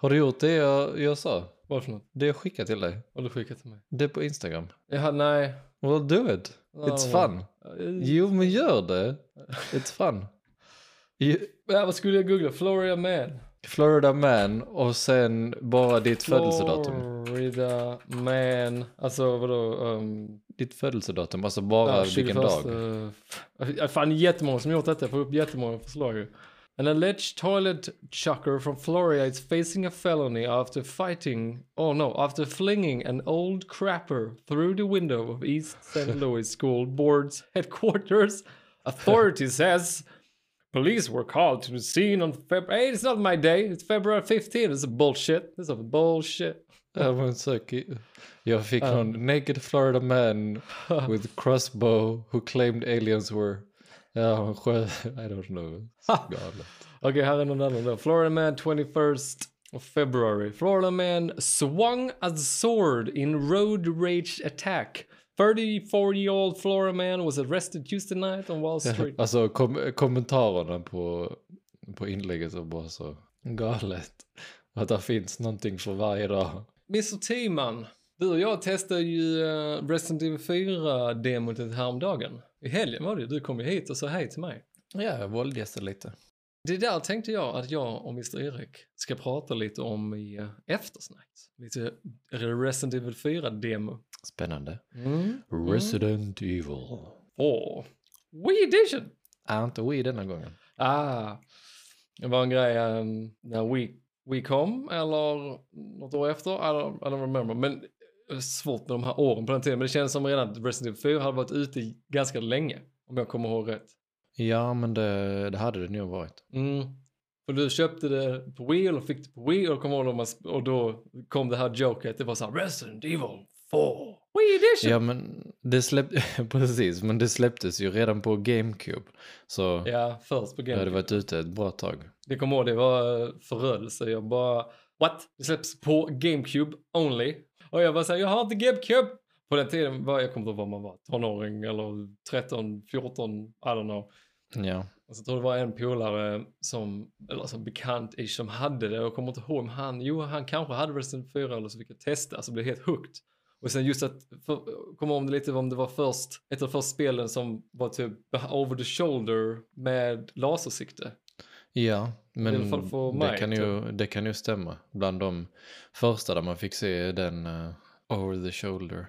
Har du gjort det jag, jag sa? Vad för något? Det jag skickade till dig? Vad du skickat till mig? Det är på Instagram. Jaha, nej. Well do it. It's fun. Jo men gör det. It's fun. You, Ja, vad skulle jag googla? Florida man. Florida man och sen bara ditt födelsedatum. Florida man. Alltså vadå? Um, Ditt födelsedatum, alltså bara vilken dag. Uh, fan jättemånga som gjort detta. Jag får upp jättemånga förslag. An alleged toilet chucker from Florida is facing a felony after fighting, oh no, after flinging an old crapper through the window of East St. Louis School Board's headquarters. Authority says police were called to the scene on February. Hey, it's not my day. It's February 15th. It's a bullshit. It's a bullshit. Ja, men sök Jag fick någon naked Florida man with crossbow who claimed aliens were... Ja, sköt... I don't know. Galet. Okej, här är någon annan då. Florida man 21st of February. Florida man swung a sword in road rage attack. 34-year-old Florida man was arrested Tuesday night on Wall Street. Alltså kom kommentarerna på, på inlägget var bara så galet. Att det finns någonting för varje dag. Mr T-man, du och jag testade ju uh, Resident Evil 4-demot häromdagen. I helgen var det. Du kom ju hit och sa hej till mig. Ja, jag våldgästade lite. Det där tänkte jag att jag och Mr Erik ska prata lite om i uh, eftersnack. Lite Resident Evil 4-demo. Spännande. Mm. Resident Evil. Åh, Wii edition! Är inte Wii denna gången? Ah, det var en grej um, när Wii, Wii kom eller något år efter, I don't, I don't remember. Men svårt med de här åren på den tiden. Men det känns som redan att Resident Evil 4 hade varit ute i ganska länge. Om jag kommer ihåg rätt. Ja, men det, det hade det nog varit. Mm. För du köpte det på Wii och fick det på Wii och, kom ihåg när man, sp- och då kom det här joket. Det var så här Resident Evil 4 Wii edition. Ja, men det släpptes... Precis, men det släpptes ju redan på GameCube. Så Ja, först på det hade GameCube. varit ute ett bra tag. Det kommer ihåg, det var eh, förödelse. Jag bara, what? Det släpps på GameCube only. Och jag bara säger, jag har inte GameCube. På den tiden var, jag kommer inte ihåg vad man var, tonåring eller 13, 14, I don't know. Ja. Och så tror det var en polare som, eller som bekant ish som hade det. Jag kommer inte ihåg om han, jo han kanske hade Resident 4 eller så fick jag testa så blev helt hooked. Och sen just att, för, kommer om det lite om det var först, ett av de första spelen som var typ over the shoulder med lasersikte. Ja, men I alla fall för det, mig, kan ju, det kan ju stämma. Bland de första där man fick se den eh, over the shoulder.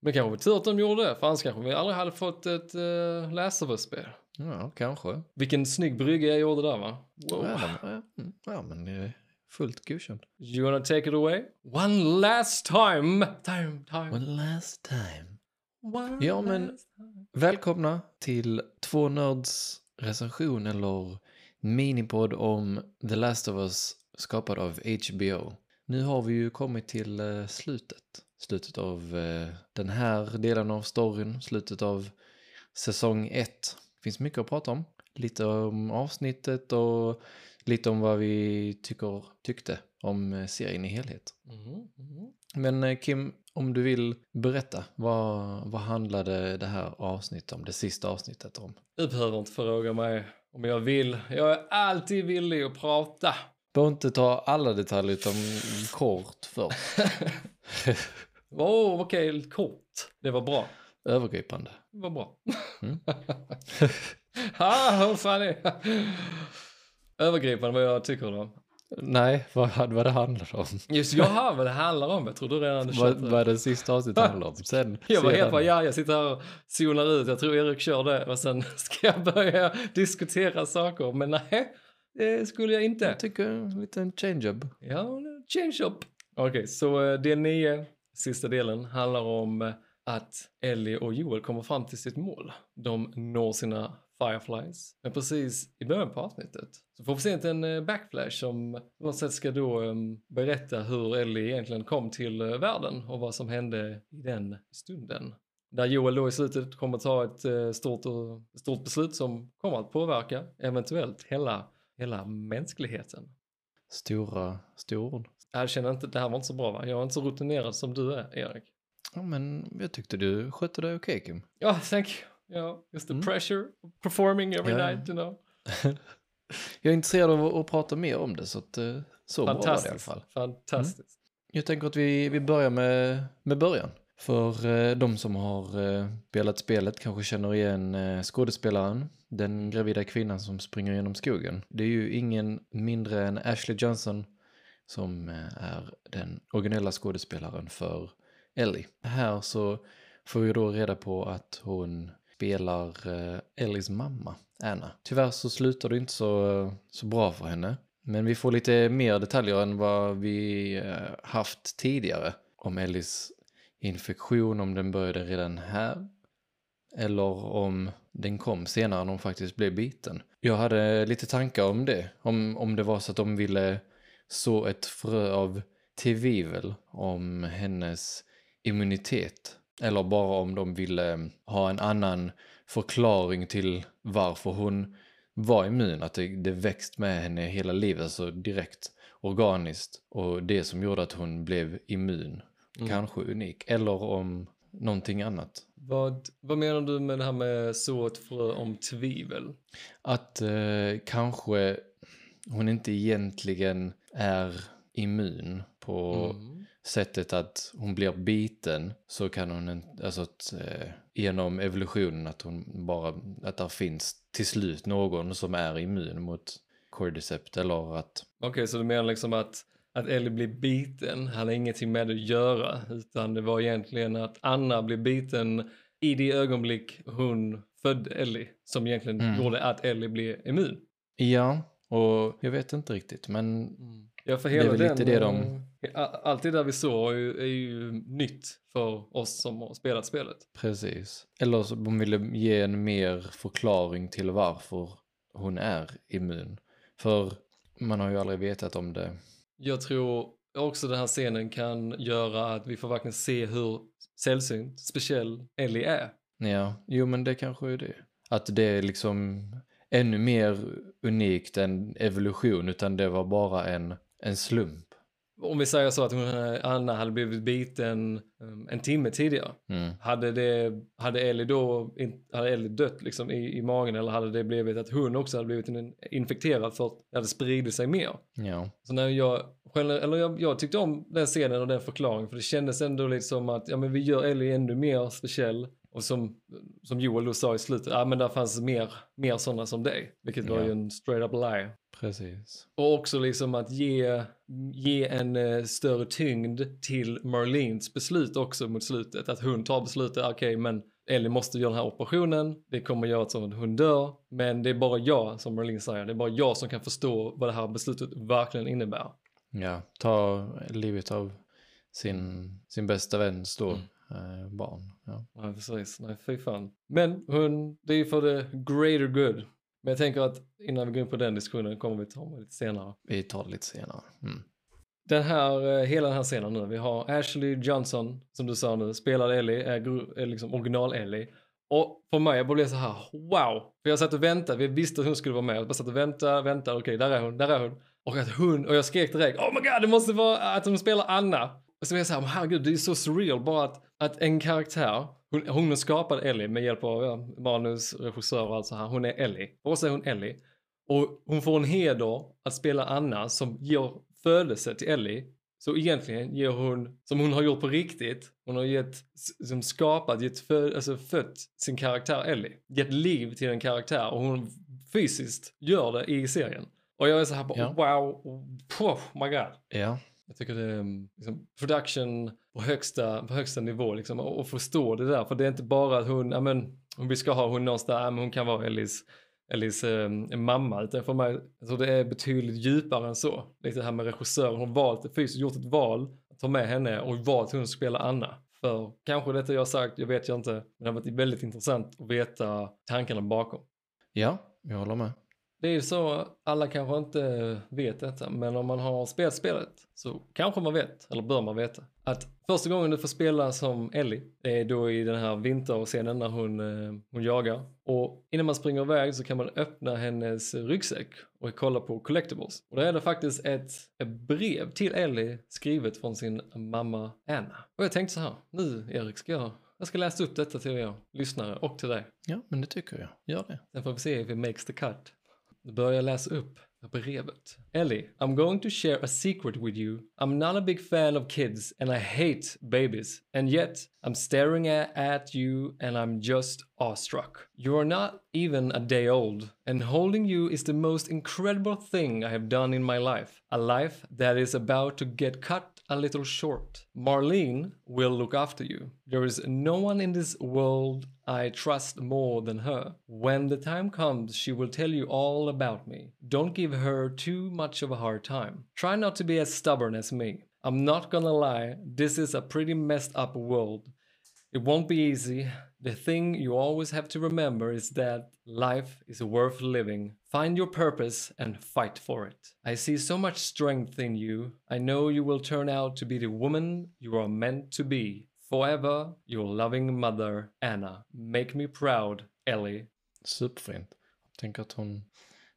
Men kanske var tur att de gjorde det, för annars kanske vi aldrig hade fått ett uh, of Us-spel. Ja, kanske. Vilken snygg brygga jag gjorde där va? Wow. Ja, ja, mm, ja, men det är fullt godkänt. You wanna take it away? One last time! Time, time. One last time. One Ja, men- time. Välkomna till Två Nörds recension eller minipodd om The Last of Us skapad av HBO. Nu har vi ju kommit till eh, slutet. Slutet av eh, den här delen av storyn, slutet av säsong 1. finns mycket att prata om. Lite om avsnittet och lite om vad vi tycker, tyckte om eh, serien i helhet. Mhm, mhm. Men Kim, om du vill berätta, vad, vad handlade det här avsnittet om, det sista avsnittet om? Du behöver inte fråga mig om jag vill. Jag är alltid villig att prata. Behöver inte ta alla detaljer utan kort först. Åh, oh, okej, kort. Det var bra. Övergripande. Det var bra. Mm. ah, hur fan är Övergripande vad jag tycker då. Nej, vad, vad det handlar om. Just jaha, vad det handlar om. Jag trodde redan du vad, vad det sista avsnittet handlar om. Sen, Jag var helt bara, ja, jag sitter här och zonar ut. Jag tror Erik kör det. Och sen ska jag börja diskutera saker. Men nej, det skulle jag inte. Jag tycker en liten change-up. Ja, change up. Okej, så eh, del 9, sista delen, handlar om eh, att Ellie och Joel kommer fram till sitt mål. De når sina Fireflies. Men precis i början på avsnittet så får vi se en eh, backflash som på något sätt ska då eh, berätta hur Ellie egentligen kom till eh, världen och vad som hände i den stunden. Där Joel då i slutet kommer ta ett eh, stort, och, stort beslut som kommer att påverka eventuellt hela, hela mänskligheten. Stora, stora ord. Jag känner inte, det här var inte så bra va? Jag är inte så rutinerad som du är, Erik. Ja, men jag tyckte du skötte dig okej Kim. Ja, thank you. Ja, just the Mm. pressure performing every Ja. night, you know. Jag är intresserad av att, prata mer om det så att, eh, Så bra var det i alla fall. Fantastiskt. Jag tänker att vi, vi börjar med, med början. För eh, de som har eh, spelat spelet kanske känner igen eh, skådespelaren, den gravida kvinnan som springer genom skogen. Det är ju ingen mindre än Ashley Johnson som eh, är den originella skådespelaren för Ellie. Här så får vi då reda på att hon spelar eh, Ellies mamma, Anna. Tyvärr så slutar det inte så, eh, så bra för henne. Men vi får lite mer detaljer än vad vi eh, haft tidigare. Om Ellies infektion, om den började redan här. Eller om den kom senare när hon faktiskt blev biten. Jag hade lite tankar om det. Om, om det var så att de ville så ett frö av tvivel om hennes immunitet. Eller bara om de ville ha en annan förklaring till varför hon var immun. Att det, det växt med henne hela livet, alltså direkt organiskt. Och det som gjorde att hon blev immun, kanske unik. Eller om någonting annat. Vad, vad menar du med det här med så ett frö om tvivel? Att eh, kanske hon inte egentligen är immun på Mm. Sättet att hon blir biten så kan hon alltså att, eh, genom evolutionen att hon bara, att där finns till slut någon som är immun mot cordycept eller att, Okej, så du menar liksom att, att Ellie blir biten hade ingenting med det att göra, utan det var egentligen att Anna blev biten i det ögonblick hon födde Ellie, som egentligen Mm. gjorde att Ellie blev immun. ja, och jag vet inte riktigt men Ja, för Det är hela väl den, lite det de- eh, Allt det där vi såg är ju, är ju nytt för oss som har spelat spelet. precis. Eller så de ville ge en mer förklaring till varför hon är immun. För man har ju aldrig vetat om det. Jag tror också den här scenen kan göra att vi får verkligen se hur sällsynt, speciell Ellie är. Ja, jo men det kanske är det. Att det är liksom ännu mer unikt än evolution utan det var bara en, en slump. Om vi säger så att hon, Anna hade blivit biten um, en timme tidigare. Mm. Hade, det, hade Ellie då hade Ellie dött liksom i, i magen eller hade det blivit att hon också hade blivit infekterad för att det hade spridit sig mer? Ja, Så när jag, eller jag, jag tyckte om den scenen och den förklaringen för det kändes ändå lite som att ja, men vi gör Ellie ännu mer speciell. Och som, som Joel då sa i slutet, ja men där fanns mer, mer sådana som dig. Vilket var Ja. ju en straight up lie. precis. Och också liksom att ge, ge en eh, större tyngd till Marlenes beslut också mot slutet. Att hon tar beslutet, okej men Ellie måste göra den här operationen, det kommer göra att hon dör. Men det är bara jag, som Marlene säger, det är bara jag som kan förstå vad det här beslutet verkligen innebär. Ja, ta livet av sin, sin bästa väns då, Mm. Eh, barn. Ja. Nej precis, nej fy fan. Men hon, det är för the greater good. Men jag tänker att innan vi går in på den diskussionen kommer vi ta med lite senare. Vi tar det lite senare. Mm. Den här, eh, hela den här scenen nu, vi har Ashley Johnson, som du sa nu, spelar Ellie, är, är liksom original-Ellie. Och för mig, jag bara blev så här, wow! För jag satt och väntade, vi visste att hon skulle vara med, jag bara satt och väntade, väntade, okej, där är hon, där är hon. Och att hon, och jag skrek direkt, oh my god, det måste vara att hon spelar Anna! Och så blev jag så här, herregud, det är så surreal bara att, att en karaktär, hon, hon har skapat Ellie med hjälp av ja, manus, regissör och allt så här, hon är Ellie. För oss är hon Ellie. Och hon får en heder att spela Anna som ger födelse till Ellie. Så egentligen ger hon, som hon har gjort på riktigt, hon har gett, som skapat, gett fö, alltså fött sin karaktär Ellie. Gett liv till en karaktär och hon fysiskt gör det i serien. Och jag är så här Ja. wow, oh my god. Ja, jag tycker det är mm, liksom, production på högsta, på högsta nivå liksom, och, och förstå det där. För det är inte bara att hon, ja men, om vi ska ha hon någonstans, ja, men hon kan vara Ellis, Ellis eh, mamma. Utan för mig, alltså det är betydligt djupare än så. Lite det här med regissören, hon har valt, fysiskt gjort ett val att ta med henne och valt att hon spelar Anna. För kanske detta jag sagt, jag vet jag inte, men det har varit väldigt intressant att veta tankarna bakom. ja, jag håller med. Det är ju så, alla kanske inte vet detta, men om man har spelat spelet så kanske man vet, eller bör man veta, att första gången du får spela som Ellie är då i den här vinterscenen när hon, eh, hon jagar. Och innan man springer iväg så kan man öppna hennes ryggsäck och kolla på collectibles. Och då är det faktiskt ett, ett brev till Ellie skrivet från sin mamma Anna. Och jag tänkte så här, nu Erik ska jag, jag ska läsa upp detta till er lyssnare och till dig. Ja, men det tycker jag. Gör det. Sen får vi se if it makes the cut. Börjar läsa upp brevet. Ellie, I'm going to share a secret with you. I'm not a big fan of kids and I hate babies. And yet, I'm staring at you and I'm just awestruck. You are not even a day old, and holding you is the most incredible thing I have done in my life. A life that is about to get cut a little short. Marlene will look after you. There is no one in this world I trust more than her. When the time comes, she will tell you all about me. Don't give her too much of a hard time. Try not to be as stubborn as me. I'm not gonna lie, this is a pretty messed up world. It won't be easy. The thing you always have to remember is that life is worth living. Find your purpose and fight for it. I see so much strength in you. I know you will turn out to be the woman you are meant to be. Forever, your loving mother, Anna. Make me proud, Ellie. Superfint. Jag tänker att hon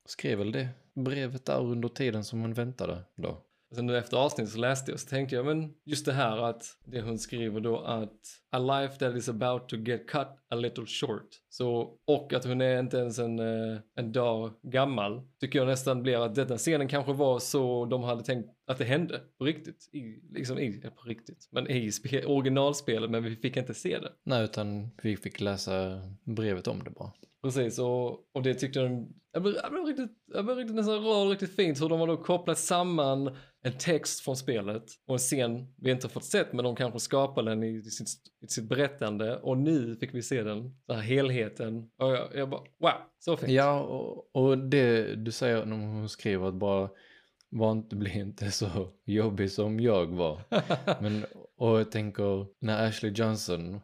skrev väl det brevet där under tiden som hon väntade då. Sen då efter avsnittet så läste jag så tänkte jag men just det här att det hon skriver då att a life that is about to get cut a little short. Så, och att hon är inte ens en, eh, en dag gammal tycker jag nästan blir att denna scenen kanske var så de hade tänkt att det hände på riktigt. I, liksom i, på riktigt, men i originalspelet men vi fick inte se det. Nej, utan vi fick läsa brevet om det bara. Precis, och, och det tyckte jag, jag blev, jag blev riktigt, jag blev riktigt nästan rörd, riktigt fint hur de har då kopplat samman en text från spelet och en scen vi inte har fått sett men de kanske skapade den i sitt, i sitt berättande och nu fick vi se den, den här helheten och jag, jag bara wow, så fint. Ja, och, och det du säger när hon skriver att bara var inte, bli inte så jobbig som jag var. Men, och jag tänker när Ashley Johnson,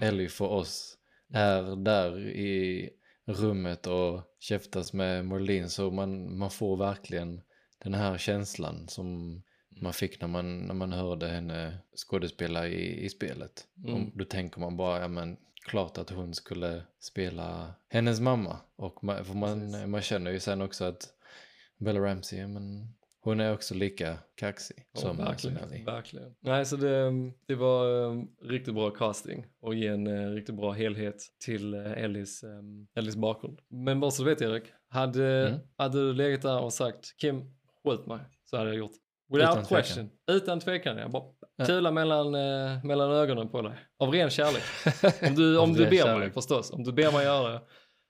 Ellie för oss, är där i rummet och käftas med Marlene så man, man får verkligen den här känslan som man fick när man, när man hörde henne skådespela i, i spelet. Mm. Och då tänker man bara, ja men klart att hon skulle spela hennes mamma. Och man, man, man känner ju sen också att Bella Ramsey, men hon är också lika kaxig Ja, som verkligen, Ellie. verkligen. Nej, så det, det var um, riktigt bra casting och ge en uh, riktigt bra helhet till uh, Ellis, um, Ellis bakgrund. Men bara så du vet Erik, hade, Mm. hade du legat där och sagt Kim, skjut mig, så hade jag gjort. Without Utan tvekan. question. Utan tvekan. Jag bara Ja. kula mellan, uh, mellan ögonen på dig. Av ren kärlek. Om du, om du ber kärlek. mig förstås. Om du ber mig göra det.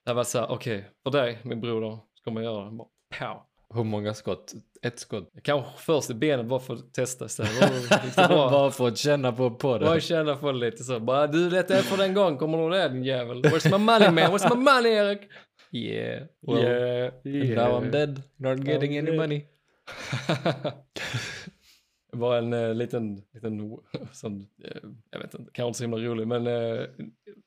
Jag var så här, okej, för dig min broder ska man göra det. Bara, pow. Hur många skott? Ett skott? Kanske först i benet bara för att testa gick det bra? Bara för att känna på, på det. Bara känna på det lite så. Bara du detta är för den gång, kommer du ihåg det din jävel? Where's my money man? Where's my money Erik? Yeah. Well, yeah, and now I'm dead. Not getting any dead. money. Det var en eh, liten, liten som, eh, jag vet inte, kanske inte så himla rolig, men eh,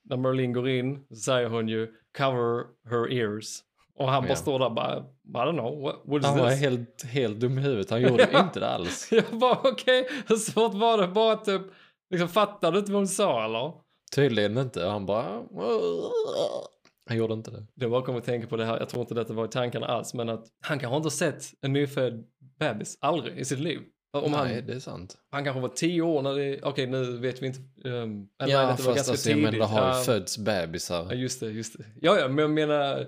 när Merlin går in så säger hon ju cover her ears. Och han bara står där bara, I don't know, what, what is Han var this? helt, helt dum i huvudet. Han gjorde inte det alls. Jag bara okej, hur svårt var det? Bara typ, liksom fattade du inte vad hon sa eller? Tydligen inte. Han bara... Han gjorde inte det. Det var kommer att tänka på det här, jag tror inte detta var i tankarna alls, men att han kanske inte har sett en nyfödd bebis, aldrig i sitt liv. Om Nej, han, det är sant. han kanske var tio år när det, okej nu vet vi inte. Um, Ja, nej, det var fast ganska alltså, tidigt. menar, det har ju fötts bebisar. ja, just det, just det. Ja, ja, men jag menar,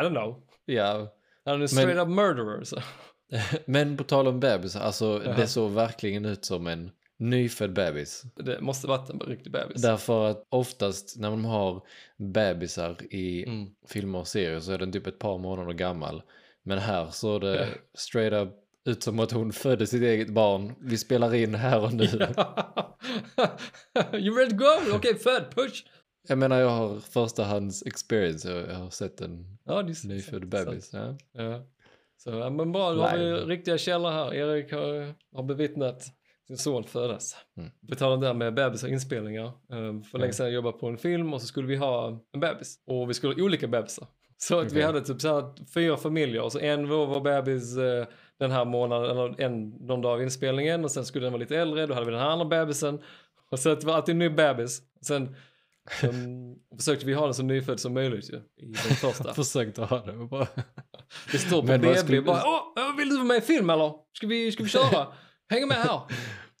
I don't know. Ja, Han är straight up murderer. Så. men på tal om bebisar, alltså Jaha. det såg verkligen ut som en nyfödd bebis. Det måste varit en riktig bebis. Därför att oftast när de har bebisar i Mm. filmer och serier så är den typ ett par månader gammal. Men här såg det straight up ut som att hon födde sitt eget barn. Vi spelar in här och nu. you ready to go? Okej, född, push! Jag menar jag har förstahands experience. Jag jag har sett en Ja, det nyfödd bebis. Ja. Ja. Så, ja, men bra, då har vi riktiga källor här. Erik har, har bevittnat sin son födas. Mm. Vi tar den där med bebisar och inspelningar. Um, för länge sedan jag jobbade på en film och så skulle vi ha en bebis. Och vi skulle ha olika bebisar. Så att vi Okej. hade typ så här fyra familjer och så en var var bebis eh, den här månaden, eller en, någon dag av inspelningen och sen skulle den vara lite äldre, då hade vi den här andra bebisen. Och så att det var alltid en ny bebis. Sen um, försökte vi ha den så nyfödd som möjligt ju, i den första. Försökte ha det. Bara... Det står på BB skulle- bara, åh, vill du vara med i film eller? Ska vi, ska vi köra? Häng med här.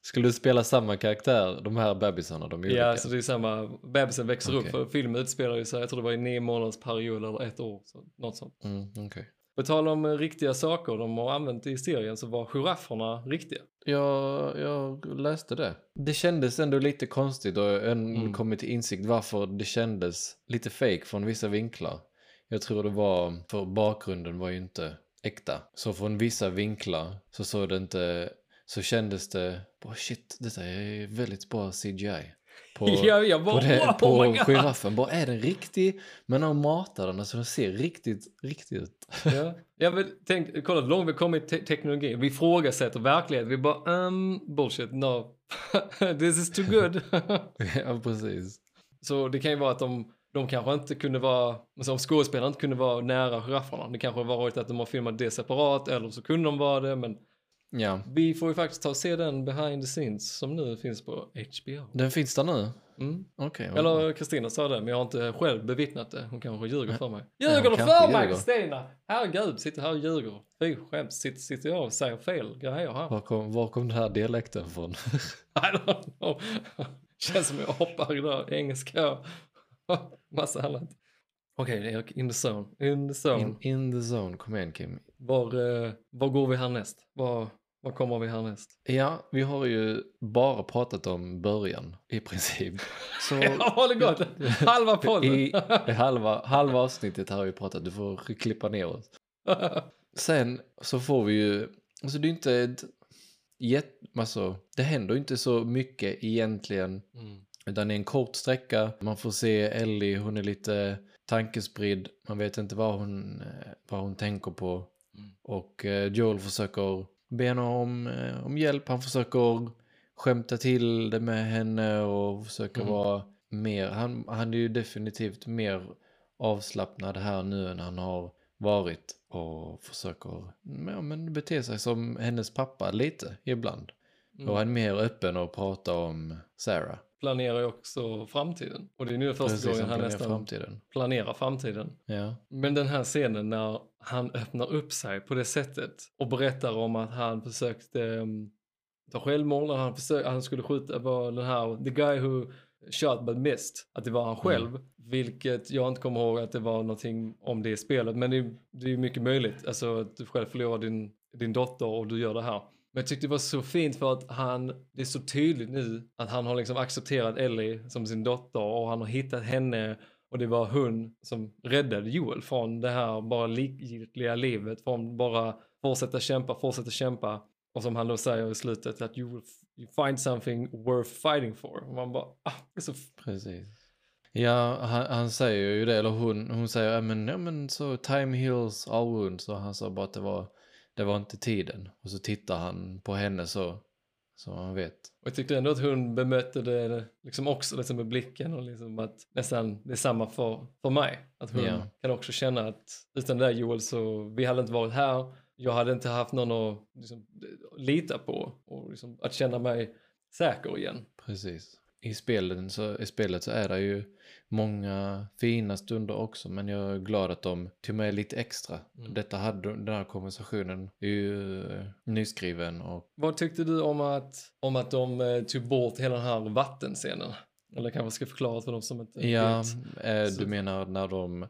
Skulle du spela samma karaktär, de här bebisarna? De ja, så det är samma, bebisen växer upp Okej. för filmen utspelar ju sig, jag tror det var i nio månaders period eller ett år, så, något sånt. Mm, okej. På tal om eh, riktiga saker de har använt i serien så var girafferna riktiga. Jag, jag läste det. Det kändes ändå lite konstigt och jag Mm. kommit till insikt varför det kändes lite fake från vissa vinklar. Jag tror det var, för bakgrunden var ju inte äkta. Så från vissa vinklar så såg det inte, så kändes det, bara shit, detta är väldigt bra CGI. På, ja, jag bara, på, det, oh, på God. giraffen, bara är den riktig? Men de matar den, alltså den ser riktigt, riktigt ut. Ja. Jag vill, tänk, kolla hur långt vi kommit i te- teknologi. Vi ifrågasätter verkligheten. Vi bara, um, bullshit, no. This is too good. ja, precis. Så det kan ju vara att de, de kanske inte kunde vara, alltså om skådespelarna inte kunde vara nära girafferna. Det kanske har varit att de har filmat det separat eller så kunde de vara det. Men Ja, vi får ju faktiskt ta och se den behind the scenes som nu finns på HBO. den finns där nu? Mm. Bra. Eller Kristina sa det, men jag har inte själv bevittnat det. Hon kanske ljuger för mig. Ljuger du för mig. Kristina? Herregud, sitter här och ljuger. Fy skäms, sitter, sitter jag och säger fel grejer här. Var kom, var kom den här dialekten från? I don't know. Känns som jag hoppar i det där engelska. Massa annat. Okej, Erik, in the zone. In the zone. In, in the zone, kom igen Kim. Var, eh, var går vi härnäst? Var, var kommer vi härnäst? Ja, vi har ju bara pratat om början i princip. Så Ja, har det gått? Halva podden. i, halva, halva avsnittet har vi pratat, du får klippa ner oss. Sen så får vi ju, alltså det är inte ett jätt, alltså det händer inte så mycket egentligen. Mm. Utan det är en kort sträcka, man får se Ellie, hon är lite tankespridd, man vet inte vad hon, eh, vad hon tänker på. Mm. Och eh, Joel försöker be henne om, eh, om hjälp, han försöker skämta till det med henne och försöker Mm. vara mer, han, han är ju definitivt mer avslappnad här nu än han har varit och försöker ja, men bete sig som hennes pappa lite ibland. Mm. Och han är mer öppen och pratar om Sarah. Planerar ju också framtiden. Och det är nu första Precis gången han planerar nästan framtiden. planerar framtiden. Ja. Men den här scenen när han öppnar upp sig på det sättet och berättar om att han försökte um, ta självmord, han, försökte, han skulle skjuta var den här, the guy who shot but missed, att det var han själv. Vilket jag inte kommer ihåg att det var någonting om det i spelet, men det, är- det är ju mycket möjligt. Alltså att du själv förlorar din, din dotter och du gör det här. Men jag tyckte det var så fint för att han, det är så tydligt nu att han har liksom accepterat Ellie som sin dotter och han har hittat henne och det var hon som räddade Joel från det här bara likgiltiga livet, från bara fortsätta kämpa, fortsätta kämpa. Och som han då säger i slutet att you, will you find something worth fighting for. Och man bara, ah, det är så Precis. Ja, han, han säger ju det, eller hon, hon säger ja men, ja men så time heals all wounds och han sa bara att det var, det var inte tiden. Och så tittar han på henne så, så han vet. Och jag tyckte ändå att hon bemötte det liksom också liksom med blicken och liksom att nästan det är samma för, för mig. Att hon Ja. kan också känna att utan det där Joel så vi hade inte varit här. Jag hade inte haft någon att liksom, lita på och liksom, att känna mig säker igen. Precis. I, spelen så, I spelet så är det ju många fina stunder också men jag är glad att de tog med lite extra. Mm. Detta hade, den här konversationen är ju eh, nyskriven och Vad tyckte du om att, om att de eh, tog bort hela den här vattenscenen? Eller kanske ska förklara för de som inte ja, Så- du menar när de,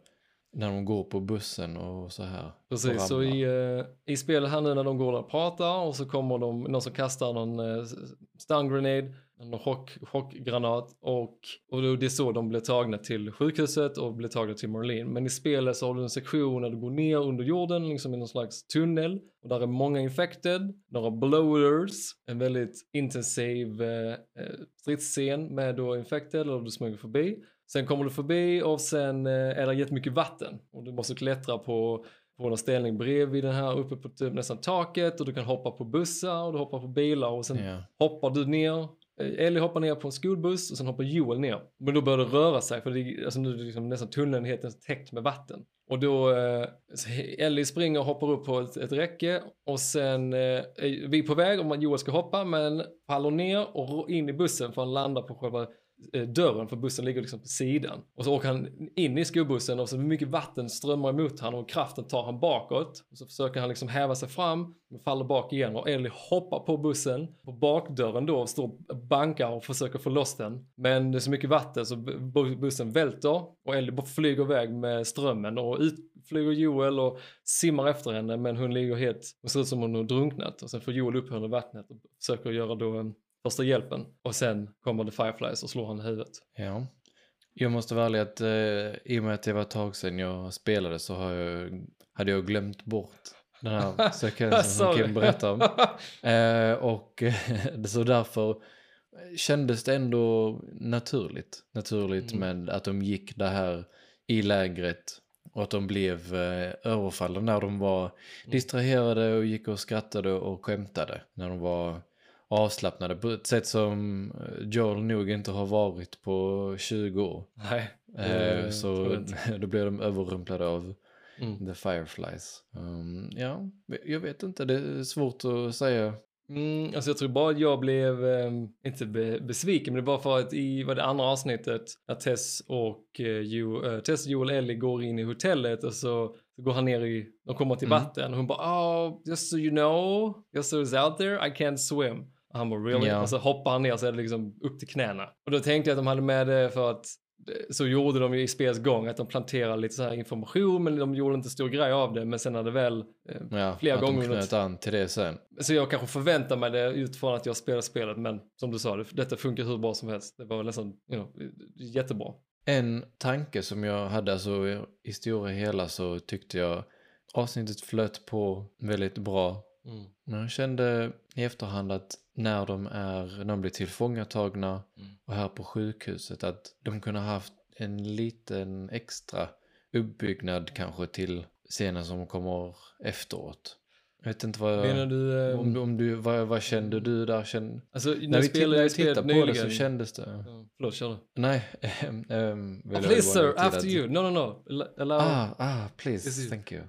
när de går på bussen och så här. Precis, så i, i spelet här nu när de går och pratar och så kommer de, någon som kastar någon stun grenade, någon chock, chockgranat och, och det är så de blir tagna till sjukhuset och blir tagna till Marlene. Men i spelet så har du en sektion där du går ner under jorden, liksom i någon slags tunnel och där är många infected, några bloaters, en väldigt intensiv eh, eh, stridsscen med då infected och du smyger förbi. Sen kommer du förbi och sen eh, är det jättemycket vatten och du måste klättra på på en ställning bredvid den här uppe på typ nästan taket och du kan hoppa på bussar och du hoppar på bilar och sen Ja, hoppar du ner. Eh, Ellie hoppar ner på en skolbuss och sen hoppar Joel ner. Men då börjar det röra sig för det, alltså nu är det liksom nästan tunneln helt täckt med vatten. Och då, eh, Ellie springer och hoppar upp på ett, ett räcke och sen eh, är vi på väg om Joel ska hoppa men faller ner och in i bussen för han landar på själva Eh, dörren för bussen ligger liksom på sidan. Och så åker han in i skolbussen och så mycket vatten strömmar emot honom och kraften tar han bakåt. Och så försöker han liksom häva sig fram, men faller bak igen och Ellie hoppar på bussen på bakdörren då och står och bankar och försöker få loss den. Men det är så mycket vatten så bussen välter och Ellie bara flyger iväg med strömmen och ut flyger Joel och simmar efter henne men hon ligger helt, hon ser ut som hon har drunknat och sen får Joel upp henne i vattnet och försöker göra då en första hjälpen och sen kommer The Fireflies och slår han i huvudet. Ja. Jag måste vara ärlig att eh, i och med att det var ett tag sedan jag spelade så har jag, hade jag glömt bort den här sekvensen som. Kim berättade om. Eh, och så därför kändes det ändå naturligt. Naturligt Mm. med att de gick det här i lägret och att de blev eh, överfallna när de var Mm. distraherade och gick och skrattade och skämtade. När de var avslappnade på ett sätt som eh, Joel nog inte har varit på 20 år. Nej. Eh, så då blev de överrumplade av Mm. The Fireflies. Um, ja, jag vet inte, det är svårt att säga. Mm, alltså jag tror bara att jag blev, eh, inte be, besviken, men det var för att i vad det andra avsnittet, när Tess och eh, jo, eh, Tess, Joel och Ellie går in i hotellet och så, så går han ner i, de kommer till Mm. vatten och hon bara oh, just so you know, just so it's out there, I can't swim. Han bara really? Ja. Och så hoppar han ner så är det liksom upp till knäna. Och då tänkte jag att de hade med det för att det- så gjorde de ju i spelets gång att de planterade lite så här information men de gjorde inte stor grej av det men sen när det väl eh, Ja, Flera att gånger de knöt an till det sen. så jag kanske förväntar mig det utifrån att jag spelar spelet men som du sa, det, detta funkar hur bra som helst. Det var nästan, you know, jättebra. En tanke som jag hade, alltså i stora hela så tyckte jag avsnittet flöt på väldigt bra. Mm. Men jag kände i efterhand att när de är, när de blir tillfångatagna Mm. och här på sjukhuset att de kunde ha haft en liten extra uppbyggnad kanske till scenen som kommer efteråt. Jag vet inte vad... Menar du... Eh, Om, om du, vad, vad kände du där? Kände, alltså, när vi, tittade, jag tittade på det nyligen- så kändes det... Ja, förlåt, kör du. Nej, vill Oh, jag please sir, after att- you. No, no, no. Allow-. Ah, ah, please, thank you.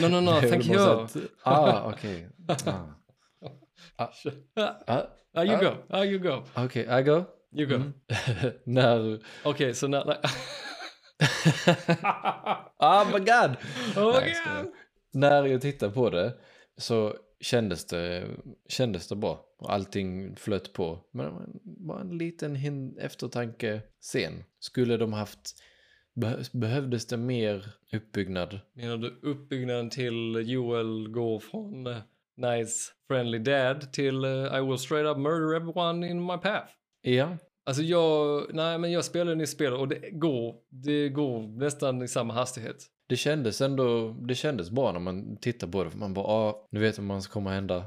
No, no, no, thank you. att- Ah, okej. Ah. Ah, Ah, ah, you Ah. go. Ah, you go. Okej, I go. You go. Mm. när... Okej, så när... när- Oh my god! oh, Nej, jag skojar. När jag tittar på det så kändes det, kändes det bra. Och allting flöt på. Men det var en- bara en liten eftertanke sen. Skulle de haft... Beh- behövdes det mer uppbyggnad? Menar du uppbyggnaden till Joel går från eh, nice friendly dad till eh, I will straight up murder everyone in my path? Ja. Alltså jag, nej men jag spelar nu spel och det går, det går nästan i samma hastighet. Det kändes ändå, det kändes bra när man tittar på det. För man bara, ah, nu vet man vad som kommer hända.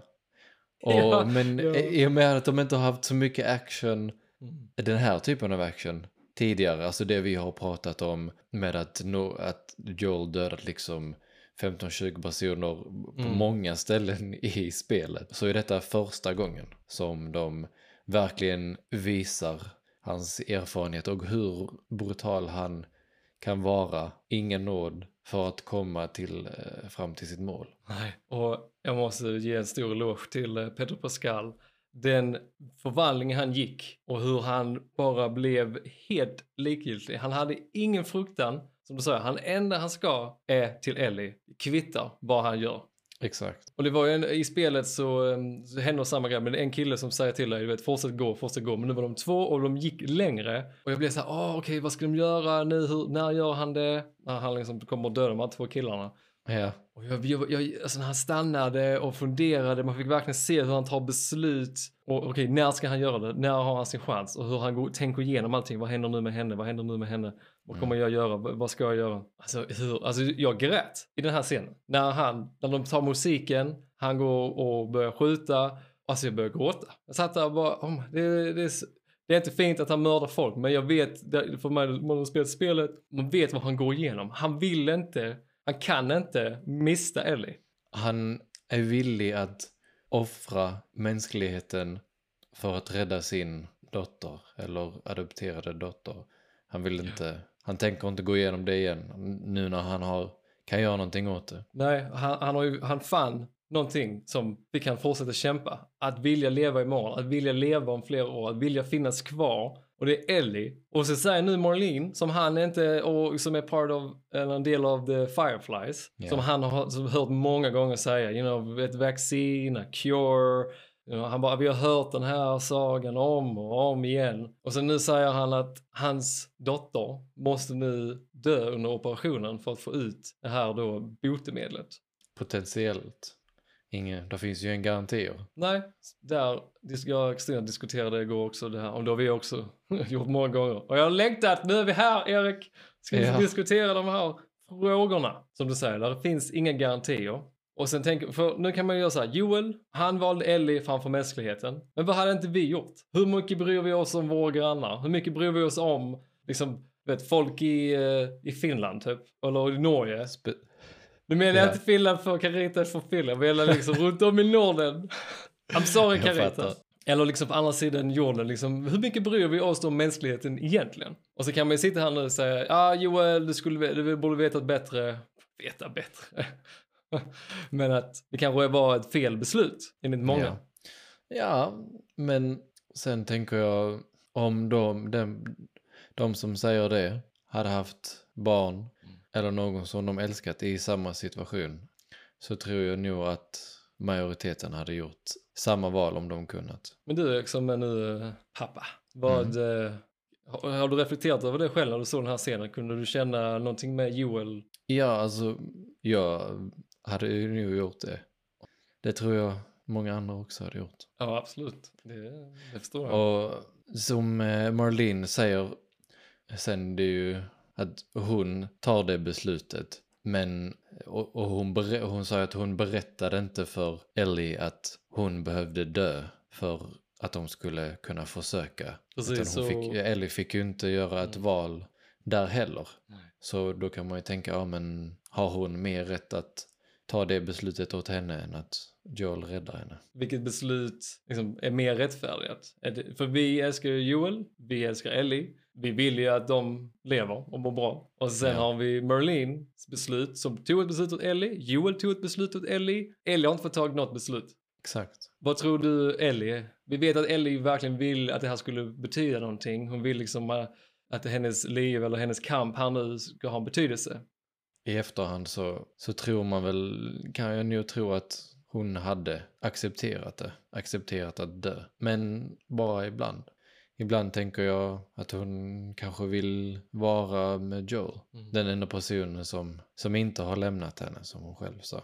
Och, Ja, men ja. i och med att de inte har haft så mycket action, Mm. den här typen av action tidigare, alltså det vi har pratat om med att, nå att Joel dödat liksom 15-20 personer på Mm. många ställen i spelet. Så är detta första gången som de verkligen visar hans erfarenhet och hur brutal han kan vara. Ingen nåd för att komma till, eh, fram till sitt mål. Nej. Och jag måste ge en stor eloge till eh, Pedro Pascal. Den förvandling han gick och hur han bara blev helt likgiltig. Han hade ingen fruktan. Som du sa, han enda han ska är till Ellie. Kvittar vad han gör. Exakt. Och det var ju en, i spelet så, um, så händer samma grej, men det är en kille som säger till dig, du vet, fortsätt gå, fortsätt gå. Men nu var de två och de gick längre. Och jag blev så här, åh okej, vad ska de göra nu, hur, när gör han det? När han liksom kommer att döda de här två killarna. Ja. Och jag, jag, jag, alltså när han stannade och funderade, man fick verkligen se hur han tar beslut. Och okej, okay, när ska han göra det? När har han sin chans? Och hur han går, tänker igenom allting. Vad händer nu med henne? Vad händer nu med henne? Vad kommer jag göra? Vad ska jag göra? Alltså, hur, alltså jag grät i den här scenen. När han, när de tar musiken, han går och börjar skjuta. Alltså jag börjar gråta. Jag satt där och bara, oh, det, det, är det är inte fint att han mördar folk, men jag vet, för mig, man har spelat spelet, man vet vad han går igenom. Han vill inte, han kan inte mista Ellie. Han är villig att offra mänskligheten för att rädda sin dotter eller adopterade dotter. Han vill inte, han tänker inte gå igenom det igen nu när han har, kan göra någonting åt det. Nej, han, han, har ju, han fann någonting som vi kan fortsätta kämpa. Att vilja leva imorgon, att vilja leva om flera år, att vilja finnas kvar. Och det är Ellie. Och så säger nu Marlene, som han inte, och som är part of, eller en del av the Fireflies, Ja. som han har som hört många gånger säga, you know, ett vaccin, a cure. You know, han bara, vi har hört den här sagan om och om igen. Och sen nu säger han att hans dotter måste nu dö under operationen för att få ut det här då botemedlet. Potentiellt. Ingen, det finns ju en garantier. Nej, där, jag Kristina diskuterade igår också det här, och det har vi också gjort många gånger. Och jag har längtat, nu är vi här Erik! Ska Ja. diskutera de här frågorna? Som du säger, där finns inga garantier. Och sen tänker, för nu kan man ju göra så här, Joel, han valde Ellie framför mänskligheten. Men vad hade inte vi gjort? Hur mycket bryr vi oss om våra grannar? Hur mycket bryr vi oss om, liksom, vet, folk i, eh, i Finland typ? Eller i Norge? Spe- Nu menar jag Ja. inte Finland för Caritas för Finland, jag menar liksom runt om i Norden. I'm sorry Caritas. Eller liksom på andra sidan jorden, liksom, hur mycket bryr vi oss om mänskligheten egentligen? Och så kan man ju sitta här nu och säga, ja ah, Joel, du, skulle, du borde vetat bättre. Veta bättre. Men att det kanske var ett fel beslut, enligt många. Ja. ja, men sen tänker jag om de, de, de som säger det hade haft barn eller någon som de älskat i samma situation så tror jag nog att majoriteten hade gjort samma val om de kunnat. Men du som är nu eh, pappa, vad, Mm. eh, har, har du reflekterat över det själv när du såg den här scenen? Kunde du känna någonting med Joel? Ja, alltså jag hade ju nog gjort det. Det tror jag många andra också hade gjort. Ja, absolut. Det, det förstår jag. Och som eh, Marlene säger sen det är ju att hon tar det beslutet. Men, och, och hon, hon sa att hon berättade inte för Ellie att hon behövde dö för att de skulle kunna försöka. Precis, så... fick, Ellie fick ju inte göra ett val där heller. Nej. Så då kan man ju tänka, ja men har hon mer rätt att ta det beslutet åt henne än att Joel räddar henne? Vilket beslut liksom, är mer rättfärdigat? Är det, för vi älskar Joel, vi älskar Ellie. Vi vill ju att de lever och mår bra. Och sen har vi Merlins beslut som tog ett beslut åt Ellie. Joel tog ett beslut åt Ellie. Ellie har inte fått tag något beslut. Exakt. Vad tror du Ellie? Vi vet att Ellie verkligen vill att det här skulle betyda någonting. Hon vill liksom äh, att hennes liv eller hennes kamp här nu ska ha en betydelse. I efterhand så, så tror man väl, kan jag nog tro att hon hade accepterat det. Accepterat att dö. Men bara ibland. Ibland tänker jag att hon kanske vill vara med Joel. Mm. Den enda personen som, som inte har lämnat henne, som hon själv sa.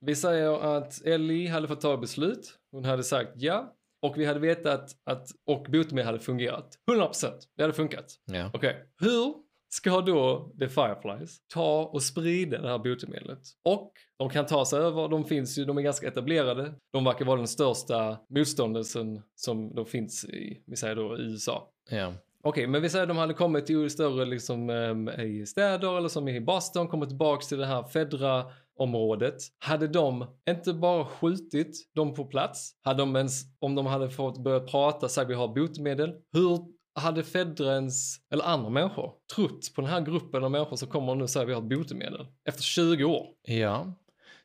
Vi säger att Ellie hade fått ta beslut. Hon hade sagt ja. Och vi hade vetat att, och botemedel hade fungerat. 100%. Det hade funkat. Ja. Okej. Hur ska då The Fireflies ta och sprida det här botemedlet? Och de kan ta sig över, de finns ju, de är ganska etablerade. De verkar vara den största motståndelsen som då finns i, vi säger då i USA. Ja. Okej, men vi säger att de hade kommit till större liksom ehm, i städer eller som i Boston, kommit tillbaks till det här Fedra-området. Hade de inte bara skjutit dem på plats, hade de ens, om de hade fått börja prata, sagt vi har botemedel, hur hade Fedra ens, eller andra människor, trott på den här gruppen av människor som kommer och nu säger vi har ett botemedel? Efter 20 år. Ja,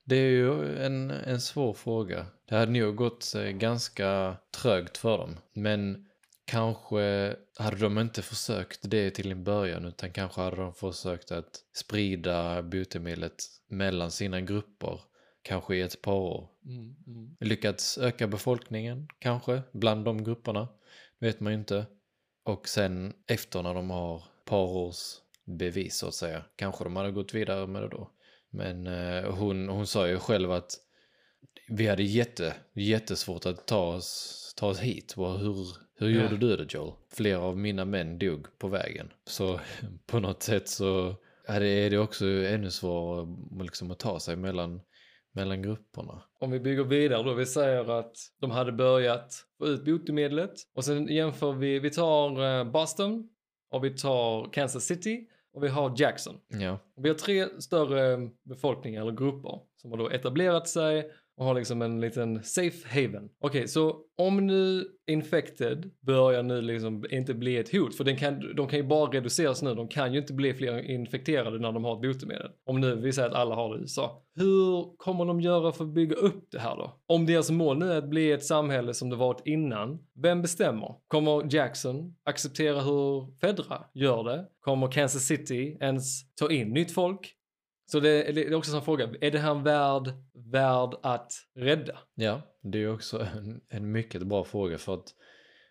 det är ju en, en svår fråga. Det hade nog gått eh, ganska trögt för dem. Men kanske hade de inte försökt det till en början utan kanske hade de försökt att sprida botemedlet mellan sina grupper. Kanske i ett par år. Mm, mm. Lyckats öka befolkningen kanske bland de grupperna. vet man ju inte. Och sen efter när de har par års bevis så att säga. Kanske de hade gått vidare med det då. Men eh, hon, hon sa ju själv att vi hade jätte, jättesvårt att ta oss, ta oss hit. Hur, hur Ja. gjorde du det Joel? Flera av mina män dog på vägen. Så på något sätt så är det, är det också ännu svårare liksom, att ta sig mellan, mellan grupperna. Om vi bygger vidare då, vi säger att de hade börjat få ut botemedlet och sen jämför vi, vi tar eh, Boston och vi tar Kansas City och vi har Jackson. Ja, Vi har tre större befolkningar eller grupper som har då etablerat sig och har liksom en liten safe haven. Okej, så om nu infected börjar nu liksom inte bli ett hot, för den kan, de kan ju bara reduceras nu, de kan ju inte bli fler infekterade när de har ett botemedel. Om nu vi säger att alla har det i USA. Hur kommer de göra för att bygga upp det här då? Om deras mål nu är att bli ett samhälle som det varit innan, vem bestämmer? Kommer Jackson acceptera hur Fedra gör det? Kommer Kansas City ens ta in nytt folk? Så det, det är också en fråga, är det här en värld värd att rädda? Ja, det är också en, en mycket bra fråga för att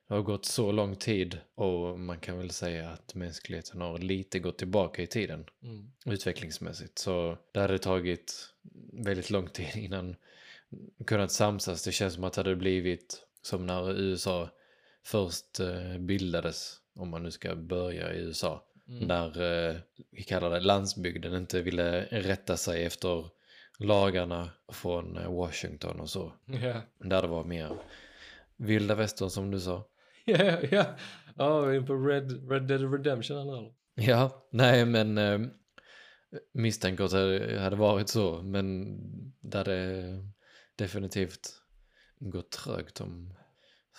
det har gått så lång tid och man kan väl säga att mänskligheten har lite gått tillbaka i tiden Mm. utvecklingsmässigt. Så det hade tagit väldigt lång tid innan kunnat samsas. Det känns som att det hade blivit som när USA först eh, bildades, om man nu ska börja i USA. Mm. När, eh, vi kallar det landsbygden, inte ville rätta sig efter lagarna från eh, Washington och så. Ja, Där det var mer vilda västern som du sa. ja, ja. Ja, är in på Red, Red Dead Redemption eller? Ja, nej men eh, misstänker att det hade varit så, men det hade definitivt gått trögt om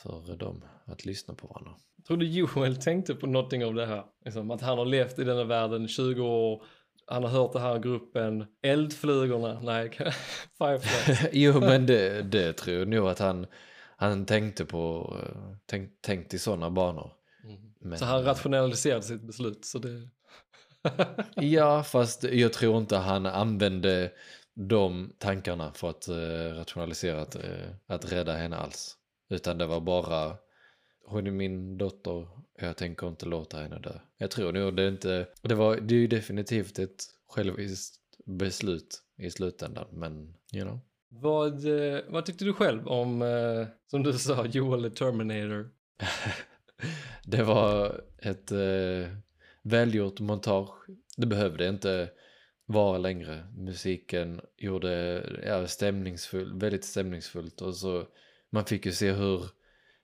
för dem att lyssna på varandra. Tror du Joel tänkte på någonting av det här? Liksom, att han har levt i denna världen 20 år, han har hört den här gruppen, eldflugorna, nej, Firefly. jo, men det, det tror jag nog att han, han tänkte på, eh, tänk, tänkt i sådana banor. Men, Så han rationaliserade sitt beslut, så det... Ja, fast jag tror inte han använde de tankarna för att eh, rationalisera att, eh, att rädda henne alls. Utan det var bara, hon är min dotter jag tänker inte låta henne dö. Jag tror nog det är inte, det, var, det är ju definitivt ett själviskt beslut i slutändan, men you know. Vad, eh, vad tyckte du själv om, eh, som du sa, Joel the Terminator? Det var ett eh, välgjort montage. Det behövde inte vara längre. Musiken gjorde ja, stämningsfull, väldigt stämningsfullt och så man fick ju se hur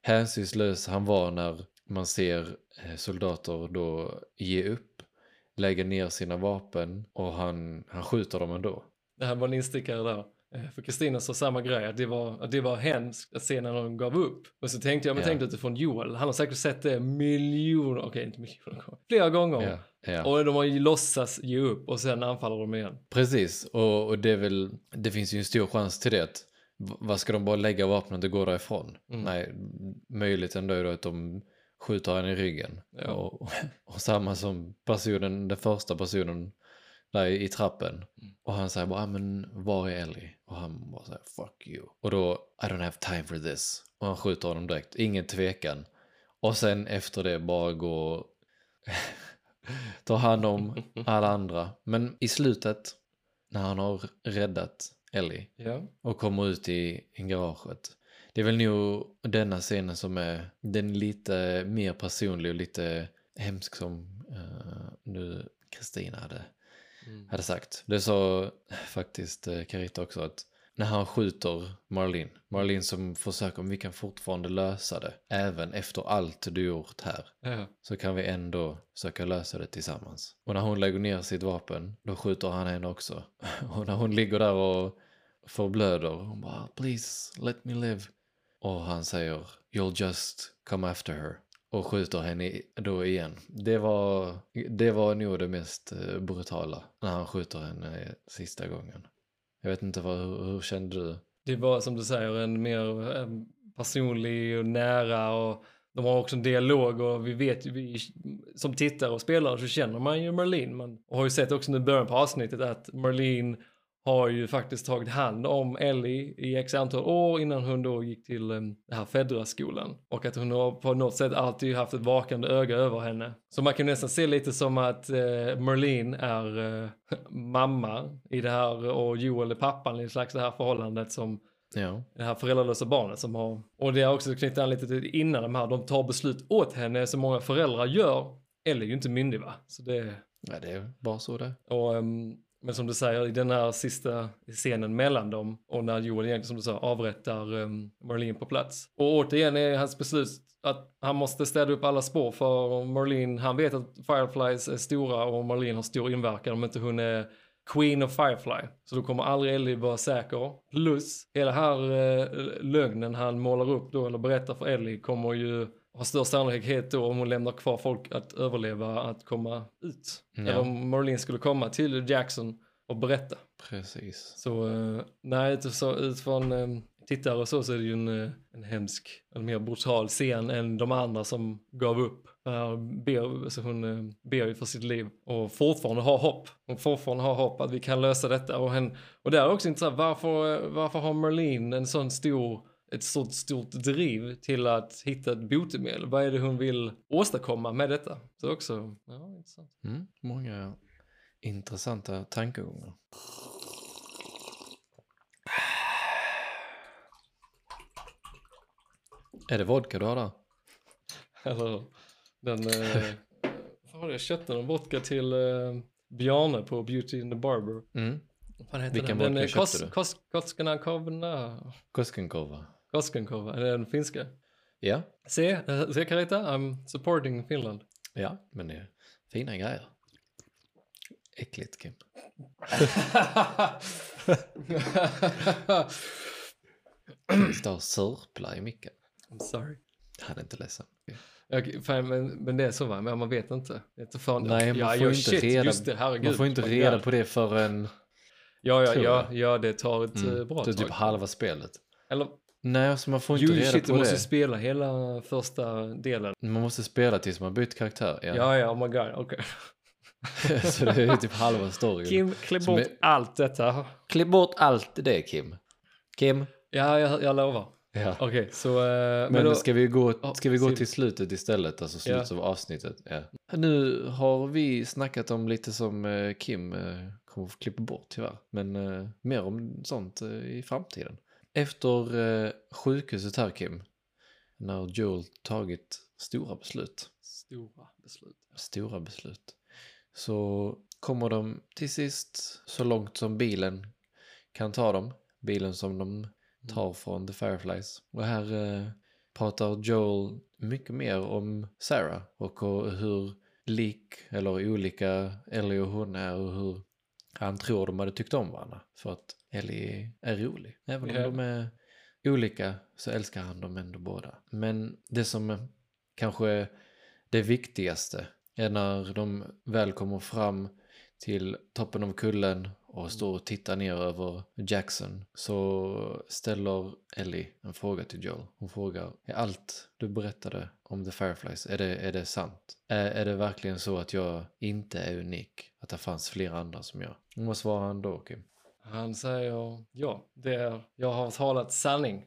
hänsynslös han var när man ser eh, soldater då ge upp, lägga ner sina vapen och han, han skjuter dem ändå. Det här var en instickare där. Eh, För Kristina sa samma grej, att det var, att det var hemskt att se när de gav upp. Och så tänkte jag, men Ja. tänkte utifrån Joel, han har säkert sett det miljoner, okej inte miljoner gånger, flera gånger. Ja, ja. Och de har ju låtsas ge upp och sen anfaller de igen. Precis, och, och det väl, det finns ju en stor chans till det. Vad ska de bara lägga vapnet och gå därifrån? Mm. Nej, möjligt ändå är då att de skjuter henne i ryggen. Ja. Och, och samma som personen, den första personen där i, trappen. Mm. Och han säger bara, ah, men var är Ellie? Och han bara säger, fuck you. Och då, I don't have time for this. Och han skjuter honom direkt, ingen tvekan. Och sen efter det bara gå ta hand om alla andra. Men i slutet, när han har räddat Ellie Ja. och kommer ut i, garaget. Det är väl nog denna scenen som är den lite mer personlig och lite hemsk som eh, nu Kristina hade, Mm. hade sagt. Det sa faktiskt uh, Carita också att när han skjuter Marlene, Marlene som försöker om vi kan fortfarande lösa det, även efter allt du gjort här Ja. så kan vi ändå försöka lösa det tillsammans. Och när hon lägger ner sitt vapen, då skjuter han henne också. Och när hon ligger där och förblöder, hon bara “Please, let me live”. Och han säger “You'll just come after her” och skjuter henne då igen. Det var, det var nog det mest eh, brutala, när han skjuter henne eh, sista gången. Jag vet inte, vad, hur, hur kände du? Det var som du säger en mer eh, personlig och nära och de har också en dialog och vi vet ju, vi, som tittare och spelare så känner man ju Marlene. Man och har ju sett också nu i början på avsnittet att Marlene har ju faktiskt tagit hand om Ellie i x antal år innan hon då gick till eh, den här Fedra-skolan. Och att hon har på något sätt alltid haft ett vakande öga över henne. Så man kan nästan se lite som att eh, Marlene är eh, mamma i det här och Joel är pappan i slags det här förhållandet som Ja, det här föräldralösa barnet som har, och det har också knutit an lite till innan de här, de tar beslut åt henne som många föräldrar gör. Eller är ju inte myndig va? Så det, ja det är bara så det och, ehm, men som du säger, i den här sista scenen mellan dem och när Joel egentligen som du sa avrättar um, Marlene på plats. Och återigen är hans beslut att han måste städa upp alla spår för Marlene, han vet att Fireflies är stora och Marlene har stor inverkan om inte hon är Queen of Firefly. Så då kommer aldrig Ellie vara säker. Plus, hela här eh, lögnen han målar upp då, eller berättar för Ellie, kommer ju ha störst sannolikhet då om hon lämnar kvar folk att överleva att komma ut. Ja. Eller om Marlene skulle komma till Jackson och berätta. Precis. Så eh, nej, utifrån, eh, tittare och så, så är det ju en, eh, en hemsk, en mer brutal scen än de andra som gav upp. Ber, så hon eh, ber ju för sitt liv och fortfarande har hopp. Hon fortfarande har hopp att vi kan lösa detta. Och, hen, och det är också intressant, varför, varför har Marlene en sån stor ett sånt stort driv till att hitta ett botemedel. Vad är det hon vill åstadkomma med detta? Så också, ja, intressant. Mm, många intressanta tankegångar. Är det vodka du har där? Eller den, eh, vad var det, jag köpte en vodka till eh, Bjarne på Beauty in the Barber. Mm. Vad heter Vilken den? vodka den, köpte du? Kos, Koskana Kovna, Koskenkorva. Är det den finska? Ja, Se, se Carita, I'm supporting Finland. ja, men det är fina grejer. Äckligt Kim. Kim står och sörplar i micken. I'm sorry. Han är inte ledsen. Okej, fan, men, men det är så va, men man vet inte. Det är inte Nej, man ja, får inte shit, reda- just det, herregud. Man får inte reda på det förrän Ja, ja, ja, ja, det tar ett mm, eh, bra det är tag. typ halva spelet. Eller, Nej, alltså man får inte jo, reda shit, du på måste det. spela hela första delen. Man måste spela tills man bytt karaktär. Ja. Ja, ja, oh my god, okej. så det är typ halva storyn. Kim, klipp bort är- allt detta. Klipp bort allt det Kim. Kim. Ja, jag, jag lovar. Ja. Okej, så... eh, Men, då, ska vi gå, Ja, ska vi gå till slutet istället? Alltså Ja. slutet av avsnittet. Ja. Nu har vi snackat om lite som eh, Kim eh, kommer få klippa bort tyvärr. Men mer om sånt i framtiden. Efter eh, sjukhuset här Kim. När Joel tagit stora beslut. Stora beslut. Stora beslut. Så kommer de till sist så långt som bilen kan ta dem. Bilen som de tar från The Fireflies. Och här eh, pratar Joel mycket mer om Sarah och och hur lik eller olika Ellie och hon är och hur han tror de hade tyckt om varandra. För att Ellie är rolig. Även om Ja. de är olika så älskar han dem ändå båda. Men det som kanske är det viktigaste är när de väl kommer fram till toppen av kullen och står och tittar ner över Jackson så ställer Ellie en fråga till Joel. Hon frågar, är allt du berättade om The Fireflies, är det, är det sant? Är, är det verkligen så att jag inte är unik? Att det fanns flera andra som jag? Och vad svarar han då, Kim? Han säger, ja, det är, jag har talat sanning.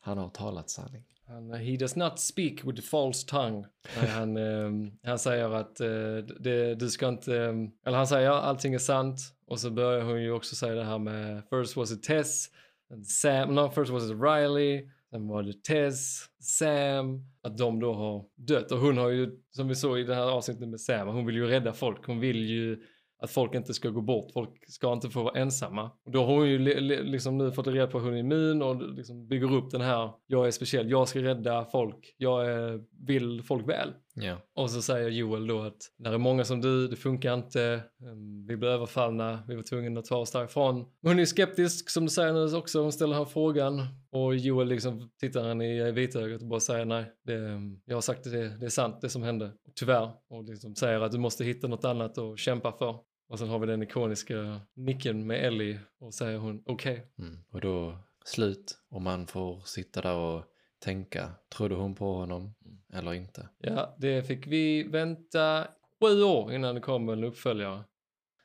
Han har talat sanning. Han, eh, he does not speak with the false tongue. Han, eh, han säger att eh, det, du ska inte, ehm, eller han säger allting är sant. Och så börjar hon ju också säga det här med first was it Tess, and Sam, no first was it Riley, sen var det Tess, Sam, att de då har dött. Och hon har ju, som vi såg i det här avsnittet med Sam, hon vill ju rädda folk. Hon vill ju att folk inte ska gå bort, folk ska inte få vara ensamma. Och då har hon ju li- li- liksom nu fått reda på att hon är immun och liksom bygger upp den här, jag är speciell, jag ska rädda folk, jag är, vill folk väl. Ja. Och så säger Joel då att när det är många som du, det funkar inte, ehm, vi blir överfallna, vi var tvungna att ta oss därifrån. Hon är skeptisk som du säger nu också, hon ställer här frågan och Joel liksom tittar henne i vitögat och bara säger nej, det, ehm, jag har sagt det, det är sant det som hände, tyvärr. Och liksom säger att du måste hitta något annat att kämpa för. Och sen har vi den ikoniska nicken med Ellie och säger hon okej. Mm. Och då slut och man får sitta där och tänka, trodde hon på honom eller inte? Ja, det fick vi vänta sju år innan det kom en uppföljare.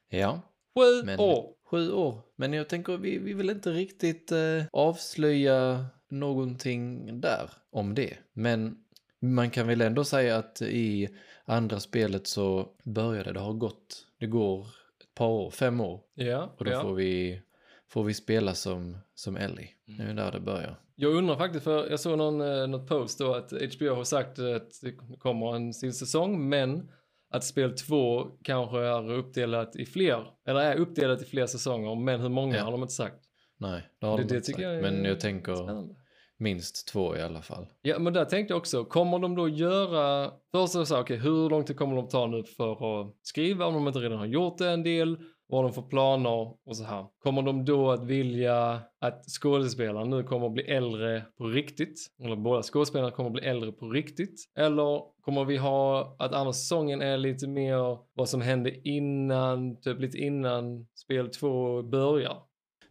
Ja, Sju Men- år! sju år. Men jag tänker, vi, vi vill inte riktigt eh, avslöja någonting där om det. Men man kan väl ändå säga att i andra spelet så började det ha gått, det går ett par år, fem år. Ja, Och då ja. får, vi, får vi spela som, som Ellie. Det är där det börjar. Jag undrar faktiskt, för jag såg någon, eh, något post då att HBO har sagt att det kommer en till säsong, men att spel 2 kanske är uppdelat i fler, eller är uppdelat i fler säsonger, men hur många Ja. har de inte sagt. Nej, det har Det- de inte sagt. jag Men jag tänker Spännande. Minst två i alla fall. Ja, men där tänkte jag också, kommer de då göra, först så okej, hur lång tid kommer de ta nu för att skriva om de inte redan har gjort det en del? vad de får planer och så här. Kommer de då att vilja att skådespelarna nu kommer att bli äldre på riktigt? Eller båda skådespelarna kommer att bli äldre på riktigt? Eller kommer vi ha att andra säsongen är lite mer vad som hände innan, typ lite innan spel två börjar?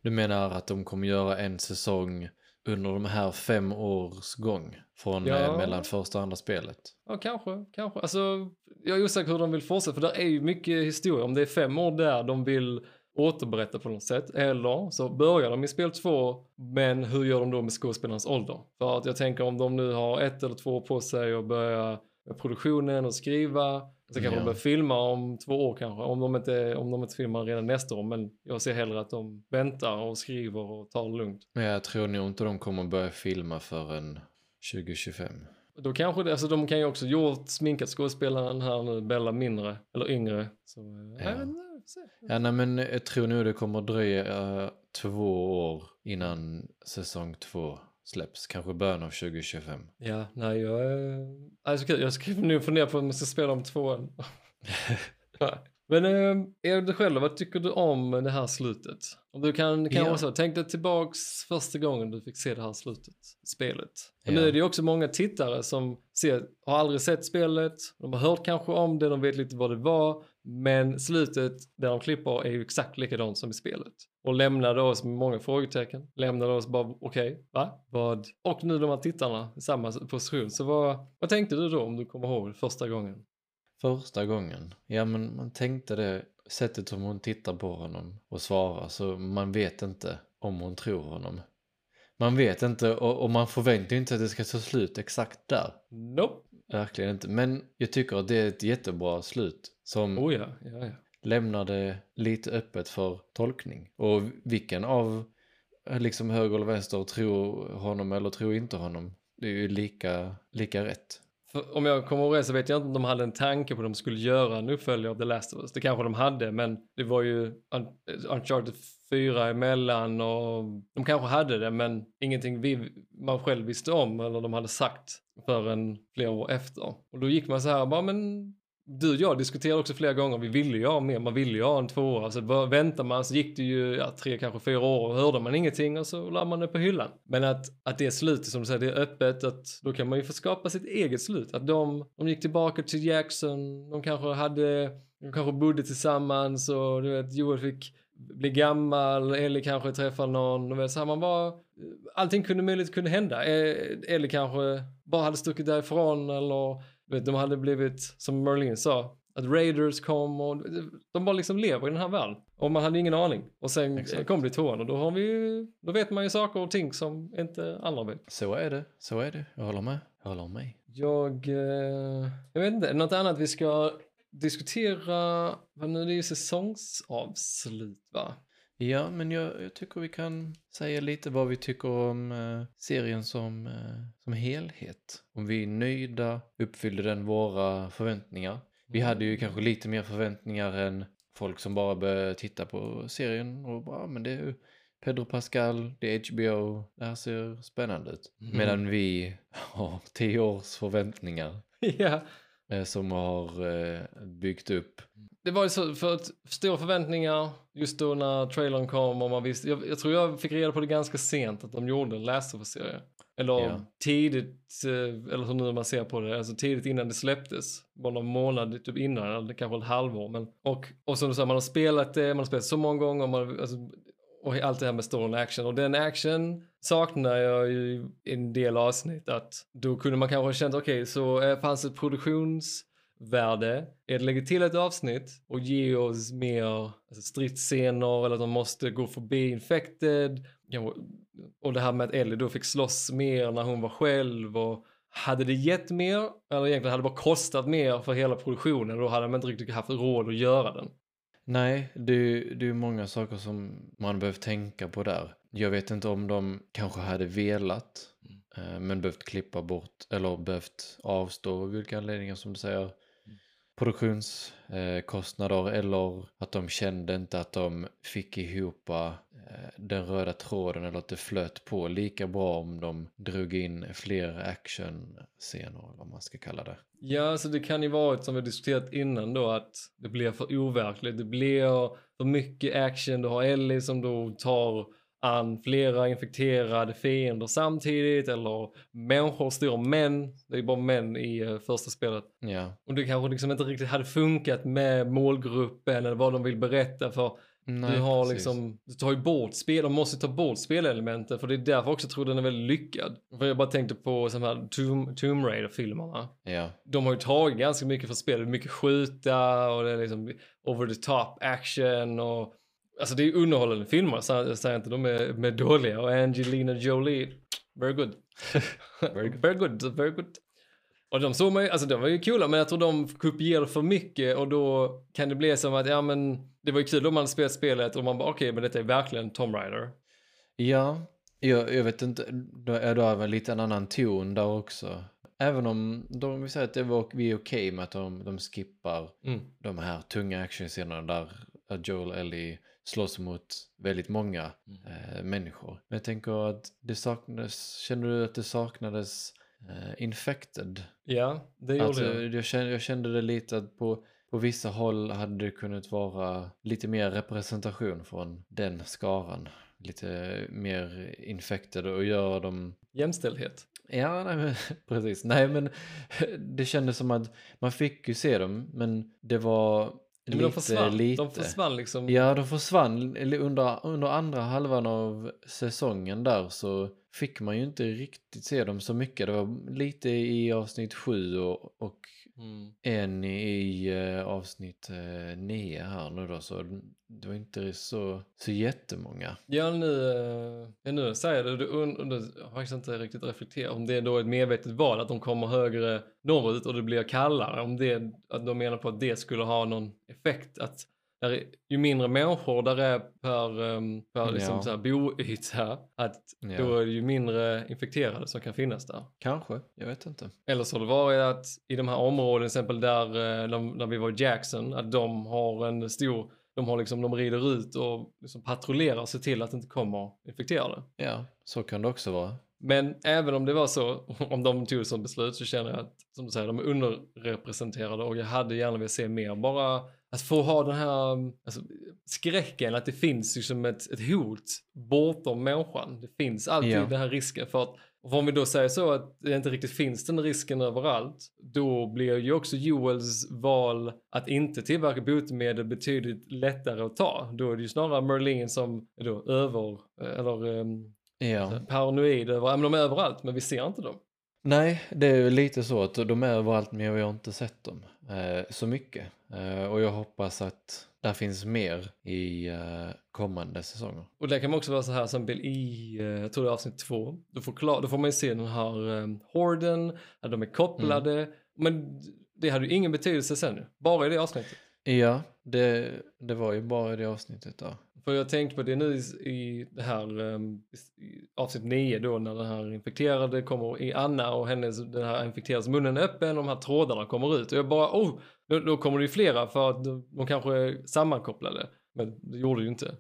Du menar att de kommer göra en säsong under de här fem års gång från Ja. mellan första och andra spelet? Ja, kanske, kanske. Alltså, jag är osäker hur de vill fortsätta, för det är ju mycket historia. Om det är fem år där de vill återberätta på något sätt, eller så börjar de i spel två, men hur gör de då med skådespelarnas ålder? För att jag tänker om de nu har ett eller två år på sig att börja med produktionen och skriva, så kanske Ja. de börjar filma om två år kanske, om de, inte, om de inte filmar redan nästa år, men jag ser hellre att de väntar och skriver och tar det lugnt. Men jag tror nog inte de kommer börja filma förrän 2025. Då kanske det, alltså de kan ju också gjort sminkat skådespelaren här nu, Bella mindre, eller yngre. Så, eh, Ja. se. Ja, nej, men jag tror nog det kommer dröja eh, två år innan säsong två släpps. Kanske början av 2025. Ja, nej jag är... Alltså, jag ska nu fundera på om jag ska spela om tvåan. Men eh, är du själv, vad tycker du om det här slutet? Om du kan, kan Ja. också, tänk dig tillbaks första gången du fick se det här slutet, spelet. Ja. nu är det ju också många tittare som ser, har aldrig sett spelet, de har hört kanske om det, de vet lite vad det var, men slutet där de klipper är ju exakt likadant som i spelet. Och lämnade oss med många frågetecken, lämnade oss bara okej, va? Vad? Och nu de här tittarna i samma position. Så vad, vad tänkte du då om du kommer ihåg första gången? Första gången. Ja, men man tänkte det sättet som hon tittar på honom och svarar så man vet inte om hon tror honom. Man vet inte och, och man förväntar ju inte att det ska ta slut exakt där. Nope. Verkligen inte. Men jag tycker att det är ett jättebra slut som Oh ja, ja, ja lämnar det lite öppet för tolkning. Och vilken av eh, liksom höger eller vänster tror honom eller tror inte honom. Det är ju lika, lika rätt. För om jag kommer ihåg så vet jag inte om de hade en tanke på att de skulle göra en uppföljare av The Last of Us. Det kanske de hade, men det var ju Un- Uncharted 4 emellan och de kanske hade det, men ingenting vi, man själv visste om eller de hade sagt förrän flera år efter. Och då gick man så här, bara men du och jag diskuterade också flera gånger, vi ville ju ha mer, man ville ju ha en tvåa. Så bara väntar man så gick det ju ja, tre, kanske fyra år och hörde man ingenting och så la man det på hyllan. Men att, att det är slutet som du säger, det är öppet, att då kan man ju få skapa sitt eget slut. Att de, de gick tillbaka till Jackson, de kanske hade, de kanske bodde tillsammans och du vet, Joel fick bli gammal, Ellie kanske träffar någon, Och vet, så här, man bara, allting kunde möjligt kunde hända. Eh, Ellie kanske bara hade stuckit därifrån eller vet, de hade blivit, som Merlin sa, att Raiders kom och de bara liksom lever i den här världen. Och man hade ingen aning. Och sen Exakt. kom det tvåan och då har vi ju- då vet man ju saker och ting som inte andra vet. Så är det, så är det. Jag håller med. Jag håller med. Jag, eh, jag vet inte, något annat vi ska diskutera, vad nu det är ju säsongsavslut va? Ja, men jag, jag tycker vi kan säga lite vad vi tycker om eh, serien som, eh, som helhet. Om vi är nöjda, uppfyllde den våra förväntningar? Vi hade ju kanske lite mer förväntningar än folk som bara började titta på serien och bara, "Ah, men det är ju Pedro Pascal, det är HBO, det här ser spännande ut. Mhm. Medan vi har tio års förväntningar ja, som har eh, byggt upp. det var så för att stora förväntningar just då när trailern kom och man visste, jag, jag tror jag fick reda på det ganska sent att de gjorde en Last of Us-serie. Eller Ja. tidigt, eh, eller hur nu man ser på det, alltså tidigt innan det släpptes. Bara någon månad typ innan, eller kanske ett halvår. Men, och, och som du sa, man har spelat det, man har spelat så många gånger, man, alltså, och allt det här med storyn och action. Och den action saknar jag ju i en del avsnitt. Att då kunde man kanske ha känt, okej, så eh, fanns ett produktionsvärde i att lägga till ett avsnitt och ge oss mer alltså, stridsscener eller att de måste gå förbi infected. Och det här med att Ellie då fick slåss mer när hon var själv och hade det gett mer eller egentligen hade det bara kostat mer för hela produktionen då hade man inte riktigt haft råd att göra den. Nej, det, är- det är många saker som man behöver tänka på där. Jag vet inte om de kanske hade velat eh, men behövt klippa bort eller behövt avstå av vilka anledningar som du säger. Produktionskostnader eller att de kände inte att de fick ihop eh, eh, den röda tråden eller att det flöt på lika bra om de drog in fler actionscener eller vad man ska kalla det. Ja, alltså det kan ju vara som vi diskuterat innan då att det blir för overkligt. Det blir för mycket action. Du har Ellie som då tar an flera infekterade fiender samtidigt eller människor, stora män. Det är bara män i uh, första spelet. Ja. Och det kanske liksom inte riktigt hade funkat med målgruppen eller vad de vill berätta för Nej, du har precis. liksom, du tar ju bort spel, de måste ta bort spelelementen för det är därför också jag tror den är väldigt lyckad. För jag bara tänkte på de här Tomb, Tomb Raider-filmerna. Ja. De har ju tagit ganska mycket för spelet, mycket skjuta och det är liksom over the top action och Alltså det är underhållande filmer, så jag säger inte de är, de är dåliga och Angelina Jolie, very good. very good. very good, very good. Och de såg man ju, alltså de var ju coola men jag tror de kopierade för mycket och då kan det bli som att, ja men det var ju kul om man spelat spelet och man bara okej men detta är verkligen Tomb Raider. Ja, jag, jag vet inte, då är det väl lite en annan ton där också. Även om de vill säga att det var, vi är okej med att de, de skippar Mm. de här tunga actionscenerna där Joel Ellie slåss mot väldigt många eh, människor. Men jag tänker att det saknades, känner du att det saknades eh, infected? Ja, det gjorde Alltså, jag. jag, kände, jag kände det lite att på, på vissa håll hade det kunnat vara lite mer representation från den skaran. Lite mer infected och göra dem Jämställdhet. Ja, nej, men, precis. Nej, men det kändes som att man fick ju se dem, men det var Men lite, de försvann, lite. de försvann liksom. Ja, de försvann under, under andra halvan av säsongen där så fick man ju inte riktigt se dem så mycket. Det var lite i avsnitt sju och, och Mm. en i eh, avsnitt eh, nio här nu då, så det var inte så, så jättemånga. Ja, nu, eh, ja, nu säger du, du, und- du har faktiskt inte riktigt reflekterat om det är då ett medvetet val att de kommer högre norrut och det blir kallare. Om det, att de menar på att det skulle ha någon effekt. Att är, ju mindre människor där är per, um, per liksom Ja. så här boyta, att Ja. då är det ju mindre infekterade som kan finnas där. Kanske, jag vet inte. Eller så har det varit att i de här områdena, till exempel där, eh, de, där vi var i Jackson, att de har en stor, de har liksom, de rider ut och liksom patrullerar och ser till att det inte kommer infekterade. Ja, så kan det också vara. Men även om det var så, om de tog som beslut så känner jag att, som du säger, de är underrepresenterade och jag hade gärna velat se mer. Bara att få ha den här alltså, skräcken att det finns liksom ett, ett hot bortom människan. Det finns alltid Ja. den här risken för att och om vi då säger så att det inte riktigt finns den risken överallt, då blir ju också Joels val att inte tillverka botemedel betydligt lättare att ta. Då är det ju snarare Merlin som är då över, eller um, Ja. paranoid över, ja, men de är överallt men vi ser inte dem. Nej, det är ju lite så att de är överallt men vi har inte sett dem eh, så mycket. Eh, och jag hoppas att där finns mer i eh, kommande säsonger. Och det kan man också vara så här som exempel i, eh, jag tror det är avsnitt två, då får, klar, då får man ju se den här um, horden, att de är kopplade, men det hade ju ingen betydelse sen bara i det avsnittet. Ja, det, det var ju bara i det avsnittet där. För jag tänkte på det nu i, i det här um, i avsnitt 9 då när den här infekterade kommer i Anna och hennes, den här infekterades munnen är öppen och de här trådarna kommer ut och jag bara oh, då, då kommer det ju flera för att de, kanske är sammankopplade. Men det gjorde det ju inte.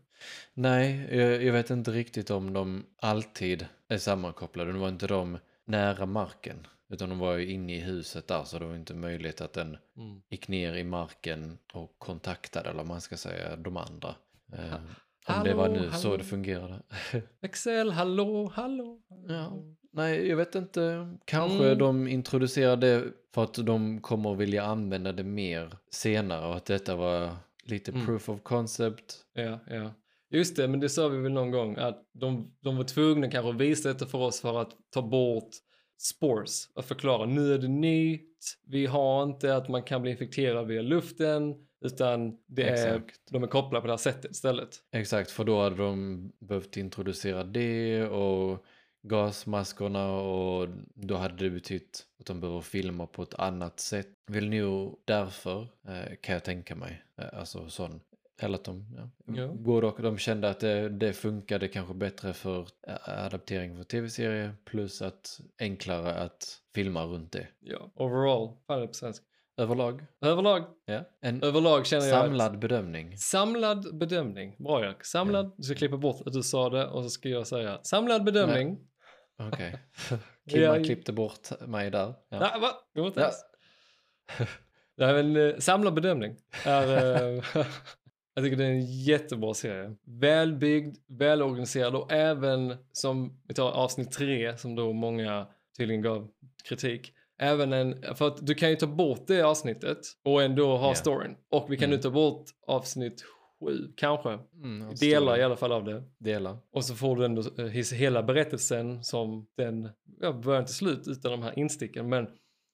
Nej, jag, jag vet inte riktigt om de alltid är sammankopplade. Nu var inte de nära marken. Utan de var ju inne i huset där så det var inte möjligt att den Mm. gick ner i marken och kontaktade, eller man ska säga, de andra. Eh, om Hallå, det var nu så hallå. det fungerade. Excel, hallå, hallå. Ja. Nej, jag vet inte. Kanske Mm. de introducerade det för att de kommer att vilja använda det mer senare och att detta var lite Mm. proof of concept. Ja, ja. Just det, men det sa vi väl någon gång att de, de var tvungna kanske att visa detta för oss för att ta bort spores och förklara nu är det nytt, vi har inte att man kan bli infekterad via luften utan det är, de är kopplade på det här sättet istället. Exakt, för då hade de behövt introducera det och gasmaskerna och då hade det betytt att de behöver filma på ett annat sätt. Väl nog därför eh, kan jag tänka mig. Eh, alltså sån. Eller att de, ja, Ja. både och de kände att det, det funkade kanske bättre för eh, adaptering för tv-serie plus att enklare att filma runt det. Ja, overall, fan det på svenska. Överlag? Överlag, Ja. En överlag känner jag samlad bedömning. Samlad bedömning. Bra Jack. Samlad. Du ska klippa bort att du sa det och så ska jag säga samlad bedömning. Okej. Ja, Kimma i- klippte bort mig där. Ja. Nej, va? Det inte Ja. ens. Nej, men eh, samlad bedömning är... Eh, jag tycker det är en jättebra serie. Välbyggd, välorganiserad och även som, vi tar avsnitt tre som då många tydligen gav kritik. Även en, för att du kan ju ta bort det avsnittet och ändå ha Ja. storyn. Och vi kan Mm. nu ta bort avsnitt sju, kanske. Mm, Delar i alla fall av det. Delar. Och så får du ändå eh, hela berättelsen som den ja, början till slut utan de här insticken. Men,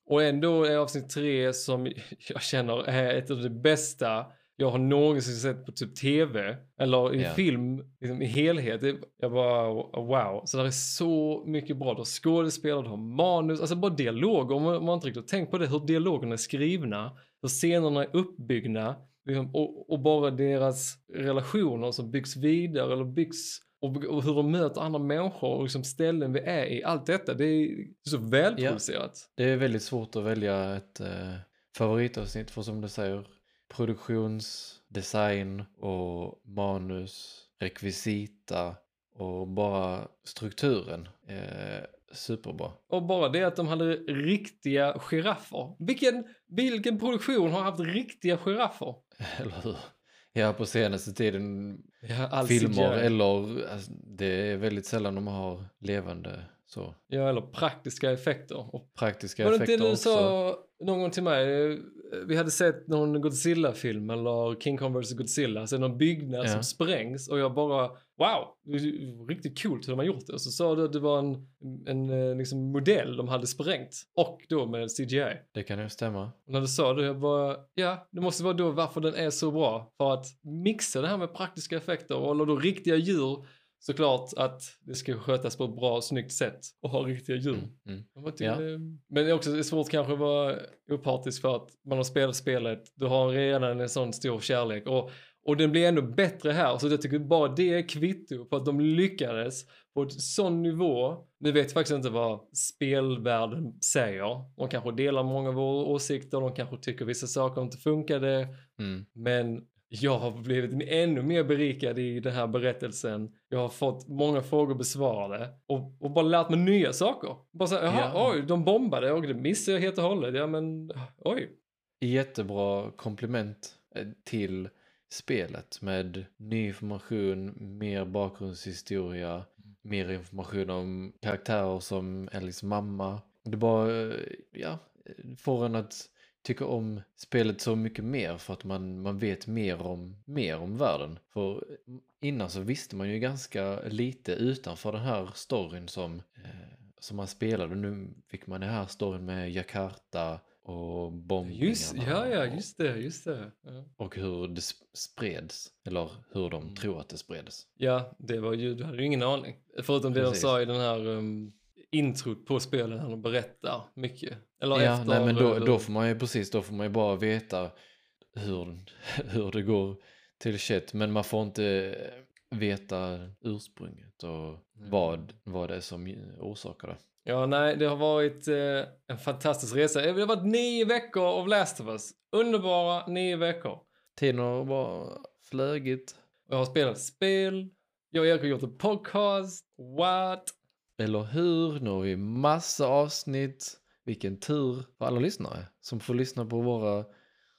och ändå är avsnitt tre som jag känner är ett av de bästa jag har någonsin sett på typ tv eller i Ja. film liksom, i helhet. Jag bara wow. Så det är så mycket bra. Du har skådespelare, du har manus, alltså bara dialoger. Om man, inte riktigt tänkt på det, hur dialogerna är skrivna, hur scenerna är uppbyggda liksom, och, och bara deras relationer som byggs vidare eller byggs och, och hur de möter andra människor och liksom ställen vi är i. Allt detta, det är så välproducerat. Det är väldigt svårt att välja ett eh, favoritavsnitt för som du säger produktionsdesign och manus, rekvisita och bara strukturen är superbra. Och bara det att de hade riktiga giraffer. Vilken, vilken produktion har haft riktiga giraffer? Eller hur? Ja, på senaste tiden Ja, filmer eller alltså, det är väldigt sällan de har levande så Ja, eller praktiska effekter. Och praktiska var det inte effekter det du också. sa någon gång till mig? Eh, Vi hade sett någon Godzilla-film eller King Kong vs Godzilla. Så är det någon byggnad Ja. som sprängs och jag bara wow, det är riktigt coolt hur de har gjort det. Och så sa du att det var en, en eh, liksom modell de hade sprängt. Och då med CGI. Det kan ju stämma. Och när du sa det, jag bara, ja, det måste vara då varför den är så bra. För att mixa det här med praktiska effekter och då riktiga djur. Såklart att det ska skötas på ett bra och snyggt sätt och ha riktiga djur. Mm. Mm. Ja. Men det är också svårt kanske att vara opartisk för att man har spelat spelet, du har redan en sån stor kärlek och, och den blir ändå bättre här. Så jag tycker bara det är kvitto på att de lyckades på ett sån nivå. Nu vet jag faktiskt inte vad spelvärlden säger. De kanske delar många av våra åsikter, de kanske tycker vissa saker inte funkade. Mm. Men jag har blivit ännu mer berikad i den här berättelsen. Jag har fått många frågor besvarade och, och bara lärt mig nya saker. Bara så här, jaha, Ja. oj, de bombade och det missade jag helt och hållet. Ja, men oj. Jättebra komplement eh, till spelet med ny information, mer bakgrundshistoria, mer information om karaktärer som Ellies mamma. Det bara, eh, ja, får en att tycka om spelet så mycket mer för att man, man vet mer om, mer om världen. För innan så visste man ju ganska lite utanför den här storyn som, eh, som man spelade. Nu fick man den här storyn med Jakarta och bombningarna. Just, ja, ja, just det, just det. Ja, och hur det sp- spreds, eller hur de Mm. tror att det spreds. ja det var ju, du hade ju ingen aning. Förutom det Precis. de sa i den här um, introt på spelet de berättar mycket. Eller ja, efter. nej, men då, eller- då får man ju precis, då får man ju bara veta hur, hur det går till shit. Men man får inte veta ursprunget och vad, vad det är som orsakar det. Ja, nej, det har varit eh, en fantastisk resa. Det har varit nio veckor av Last of Us. Underbara nio veckor. Tiden har bara flögit. Jag har spelat spel. Jag och Erik har gjort en podcast. What? Eller hur? Nu har vi massa avsnitt. Vilken tur för alla lyssnare som får lyssna på våra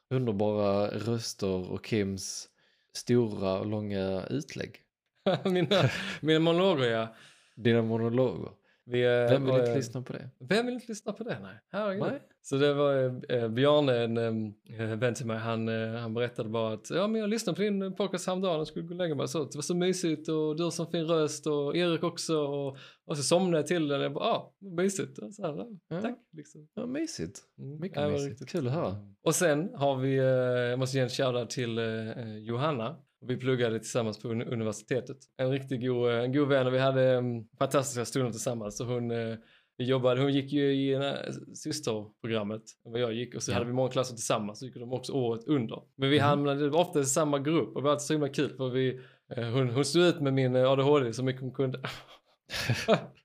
underbara röster och Kims stora och långa utlägg. mina, mina monologer, ja. Dina monologer. Vi, eh, Vem vill inte lyssna på det? Vem vill inte lyssna på det? Nej, herregud. Nej. Så det var eh, eh, Bjarne, en eh, vän till mig, han, eh, han berättade bara att ja, men jag lyssnade på din podcast häromdagen och skulle gå och lägga mig. Så, det var så mysigt och du har så fin röst och Erik också. Och, och så somnade jag till den. Jag bara, ah, mysigt. Så här, ja. Tack. Liksom. Ja, mysigt. Mm, Mycket det var mysigt. riktigt Kul att höra. Och sen har vi, eh, jag måste ge en shoutout till eh, eh, Johanna. Vi pluggade tillsammans på uni- universitetet. En riktigt god, en god vän och vi hade fantastiska stunder tillsammans. Så hon, vi jobbade, hon gick ju i systerprogrammet än vad jag gick och så Ja. hade vi många klasser tillsammans så gick de också året under. Men vi Mhm. hamnade ofta i samma grupp och det var alltid så himla kul för vi, eh, hon, hon stod ut med min eh, ADHD så mycket hon kunde.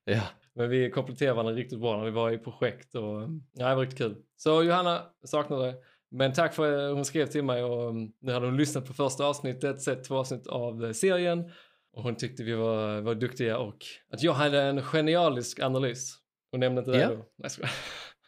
Ja, Men vi kompletterade varandra riktigt bra när vi var i projekt och ja, det var riktigt kul. Så Johanna, saknar dig. Men tack för att hon skrev till mig och um, nu hade hon lyssnat på första avsnittet, sett två avsnitt av eh, serien och hon tyckte vi var, var duktiga och att jag hade en genialisk analys. Hon nämnde inte det Ja. då. Nej, skojar.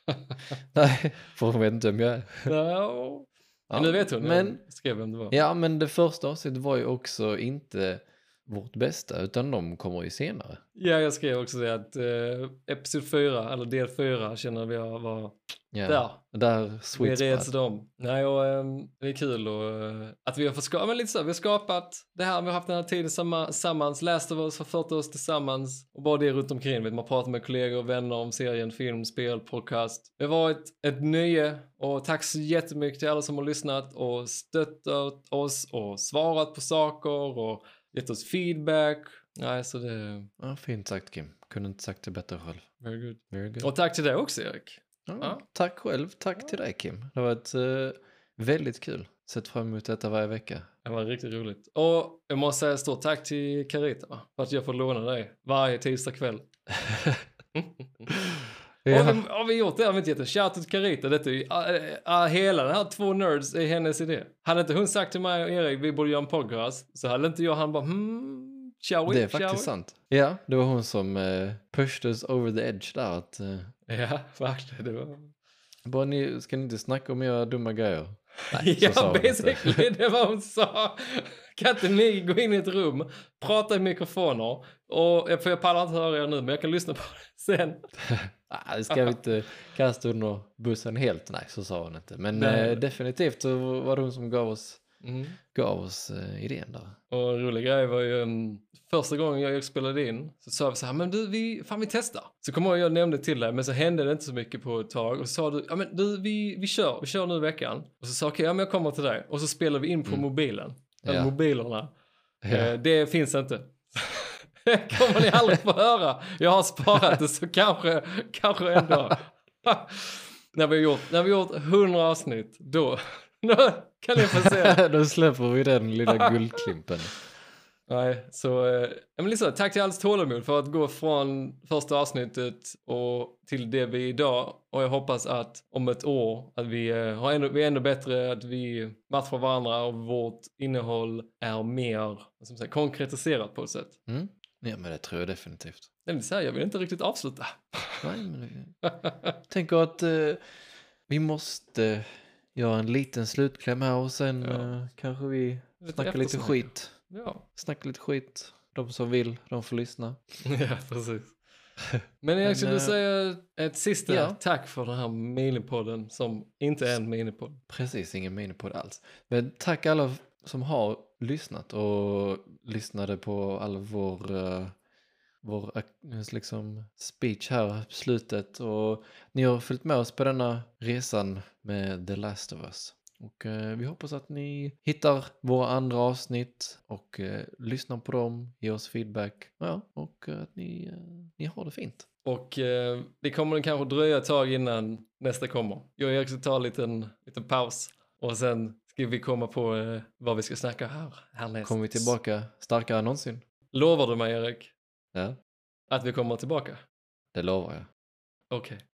Nej, för hon vet inte vem jag är. Ja, Ja, nu vet hon. Men, skrev vem det var. ja, men det första avsnittet var ju också inte vårt bästa, utan de kommer ju senare. Ja, jag skrev också det att eh, episod 4, eller del 4, känner vi var Ja. där. Där, Vi sweet reds spot. dem. Nej, och ehm, det är kul och, eh, att vi har fått skapa, men lite så, vi har skapat det här, vi har haft den här tiden samma- tillsammans, läst av oss, fört oss tillsammans och bara det runt omkring. Vet, man pratar med kollegor och vänner om serien, film, spel, podcast. Det har varit ett nöje och tack så jättemycket till alla som har lyssnat och stöttat oss och svarat på saker och gett oss feedback. Nej, så det Ja, fint sagt Kim. Kunde inte sagt det bättre själv. very good. Very good. Och tack till dig också Erik. Ja, Ja. Tack själv, tack till dig Kim. Det har varit eh, väldigt kul. Sett fram emot detta varje vecka. Det var riktigt roligt. Och jag måste säga stort tack till Carita för att jag får låna dig varje tisdag kväll. Ja. Har, vi, har vi gjort det? Har vi inte gett en shout till Carita? Detta är ju, äh, äh, hela den här två nerds är hennes idé. Hade inte hon sagt till mig och Erik vi borde göra en podcast så hade inte jag han bara hmm, shall we? Det är shall faktiskt sant. Ja, det var hon som uh, pushed us over the edge där. Att, eh, we? Ja, verkligen. Det var... bara ni, ska ni inte snacka om era dumma grejer? Nej, ja, basically det var hon sa. Kan inte ni gå in i ett rum, prata i mikrofoner och för jag pallar inte höra er nu men jag kan lyssna på det sen. Ah, det ska vi inte kasta under bussen helt. Nej, så sa hon inte. Men Nej. eh, definitivt så var det hon som gav oss, Mm. gav oss eh, idén där. Och en rolig grej var ju um, första gången jag spelade in så sa vi så här, men du, vi, fan vi testar. Så kommer jag jag nämnde till dig, men så hände det inte så mycket på ett tag. Och så sa du, ja men du, vi, vi kör, vi kör nu i veckan. Och så sa jag, okej, ja men jag kommer till dig. Och så spelar vi in på Mm. mobilen. Eller Ja. mobilerna. Ja. Eh, det finns inte. Det kommer ni aldrig få höra. Jag har sparat det så kanske, kanske en dag. när, vi har gjort, när vi har gjort 100 avsnitt, då kan ni få se. Då släpper vi den lilla guldklimpen. Nej, så eh, men liksom, tack till alls tålamod för att gå från första avsnittet och till det vi är idag. Och jag hoppas att om ett år att vi, eh, har ännu, vi är ännu bättre, att vi matchar varandra och vårt innehåll är mer man säga, konkretiserat på ett sätt. Mm? Ja, men det tror jag definitivt. Det vill säga, jag vill inte riktigt avsluta. Nej, men jag tänker att eh, vi måste göra en liten slutkläm här och sen Ja. eh, kanske vi Lite snackar lite skit. Ja, Snackar lite skit. De som vill, de får lyssna. ja precis. Men jag skulle eh, säga ett sista ja. tack för den här minipodden som inte är en minipodd. Precis, ingen minipodd alls. Men tack alla som har lyssnat och lyssnade på all vår, eh, vår eh, liksom speech här på slutet. Och ni har följt med oss på denna resan med The Last of Us. Och eh, vi hoppas att ni hittar våra andra avsnitt och eh, lyssnar på dem, ger oss feedback. Ja, och eh, att ni, eh, ni har det fint. Och eh, det kommer kanske dröja ett tag innan nästa kommer. Jag och Erik ska ta en liten, liten paus och sen ska vi komma på eh, vad vi ska snacka här härnäst. Kommer vi tillbaka starkare än någonsin? Lovar du mig Erik Ja, att vi kommer tillbaka? det lovar jag. Okej.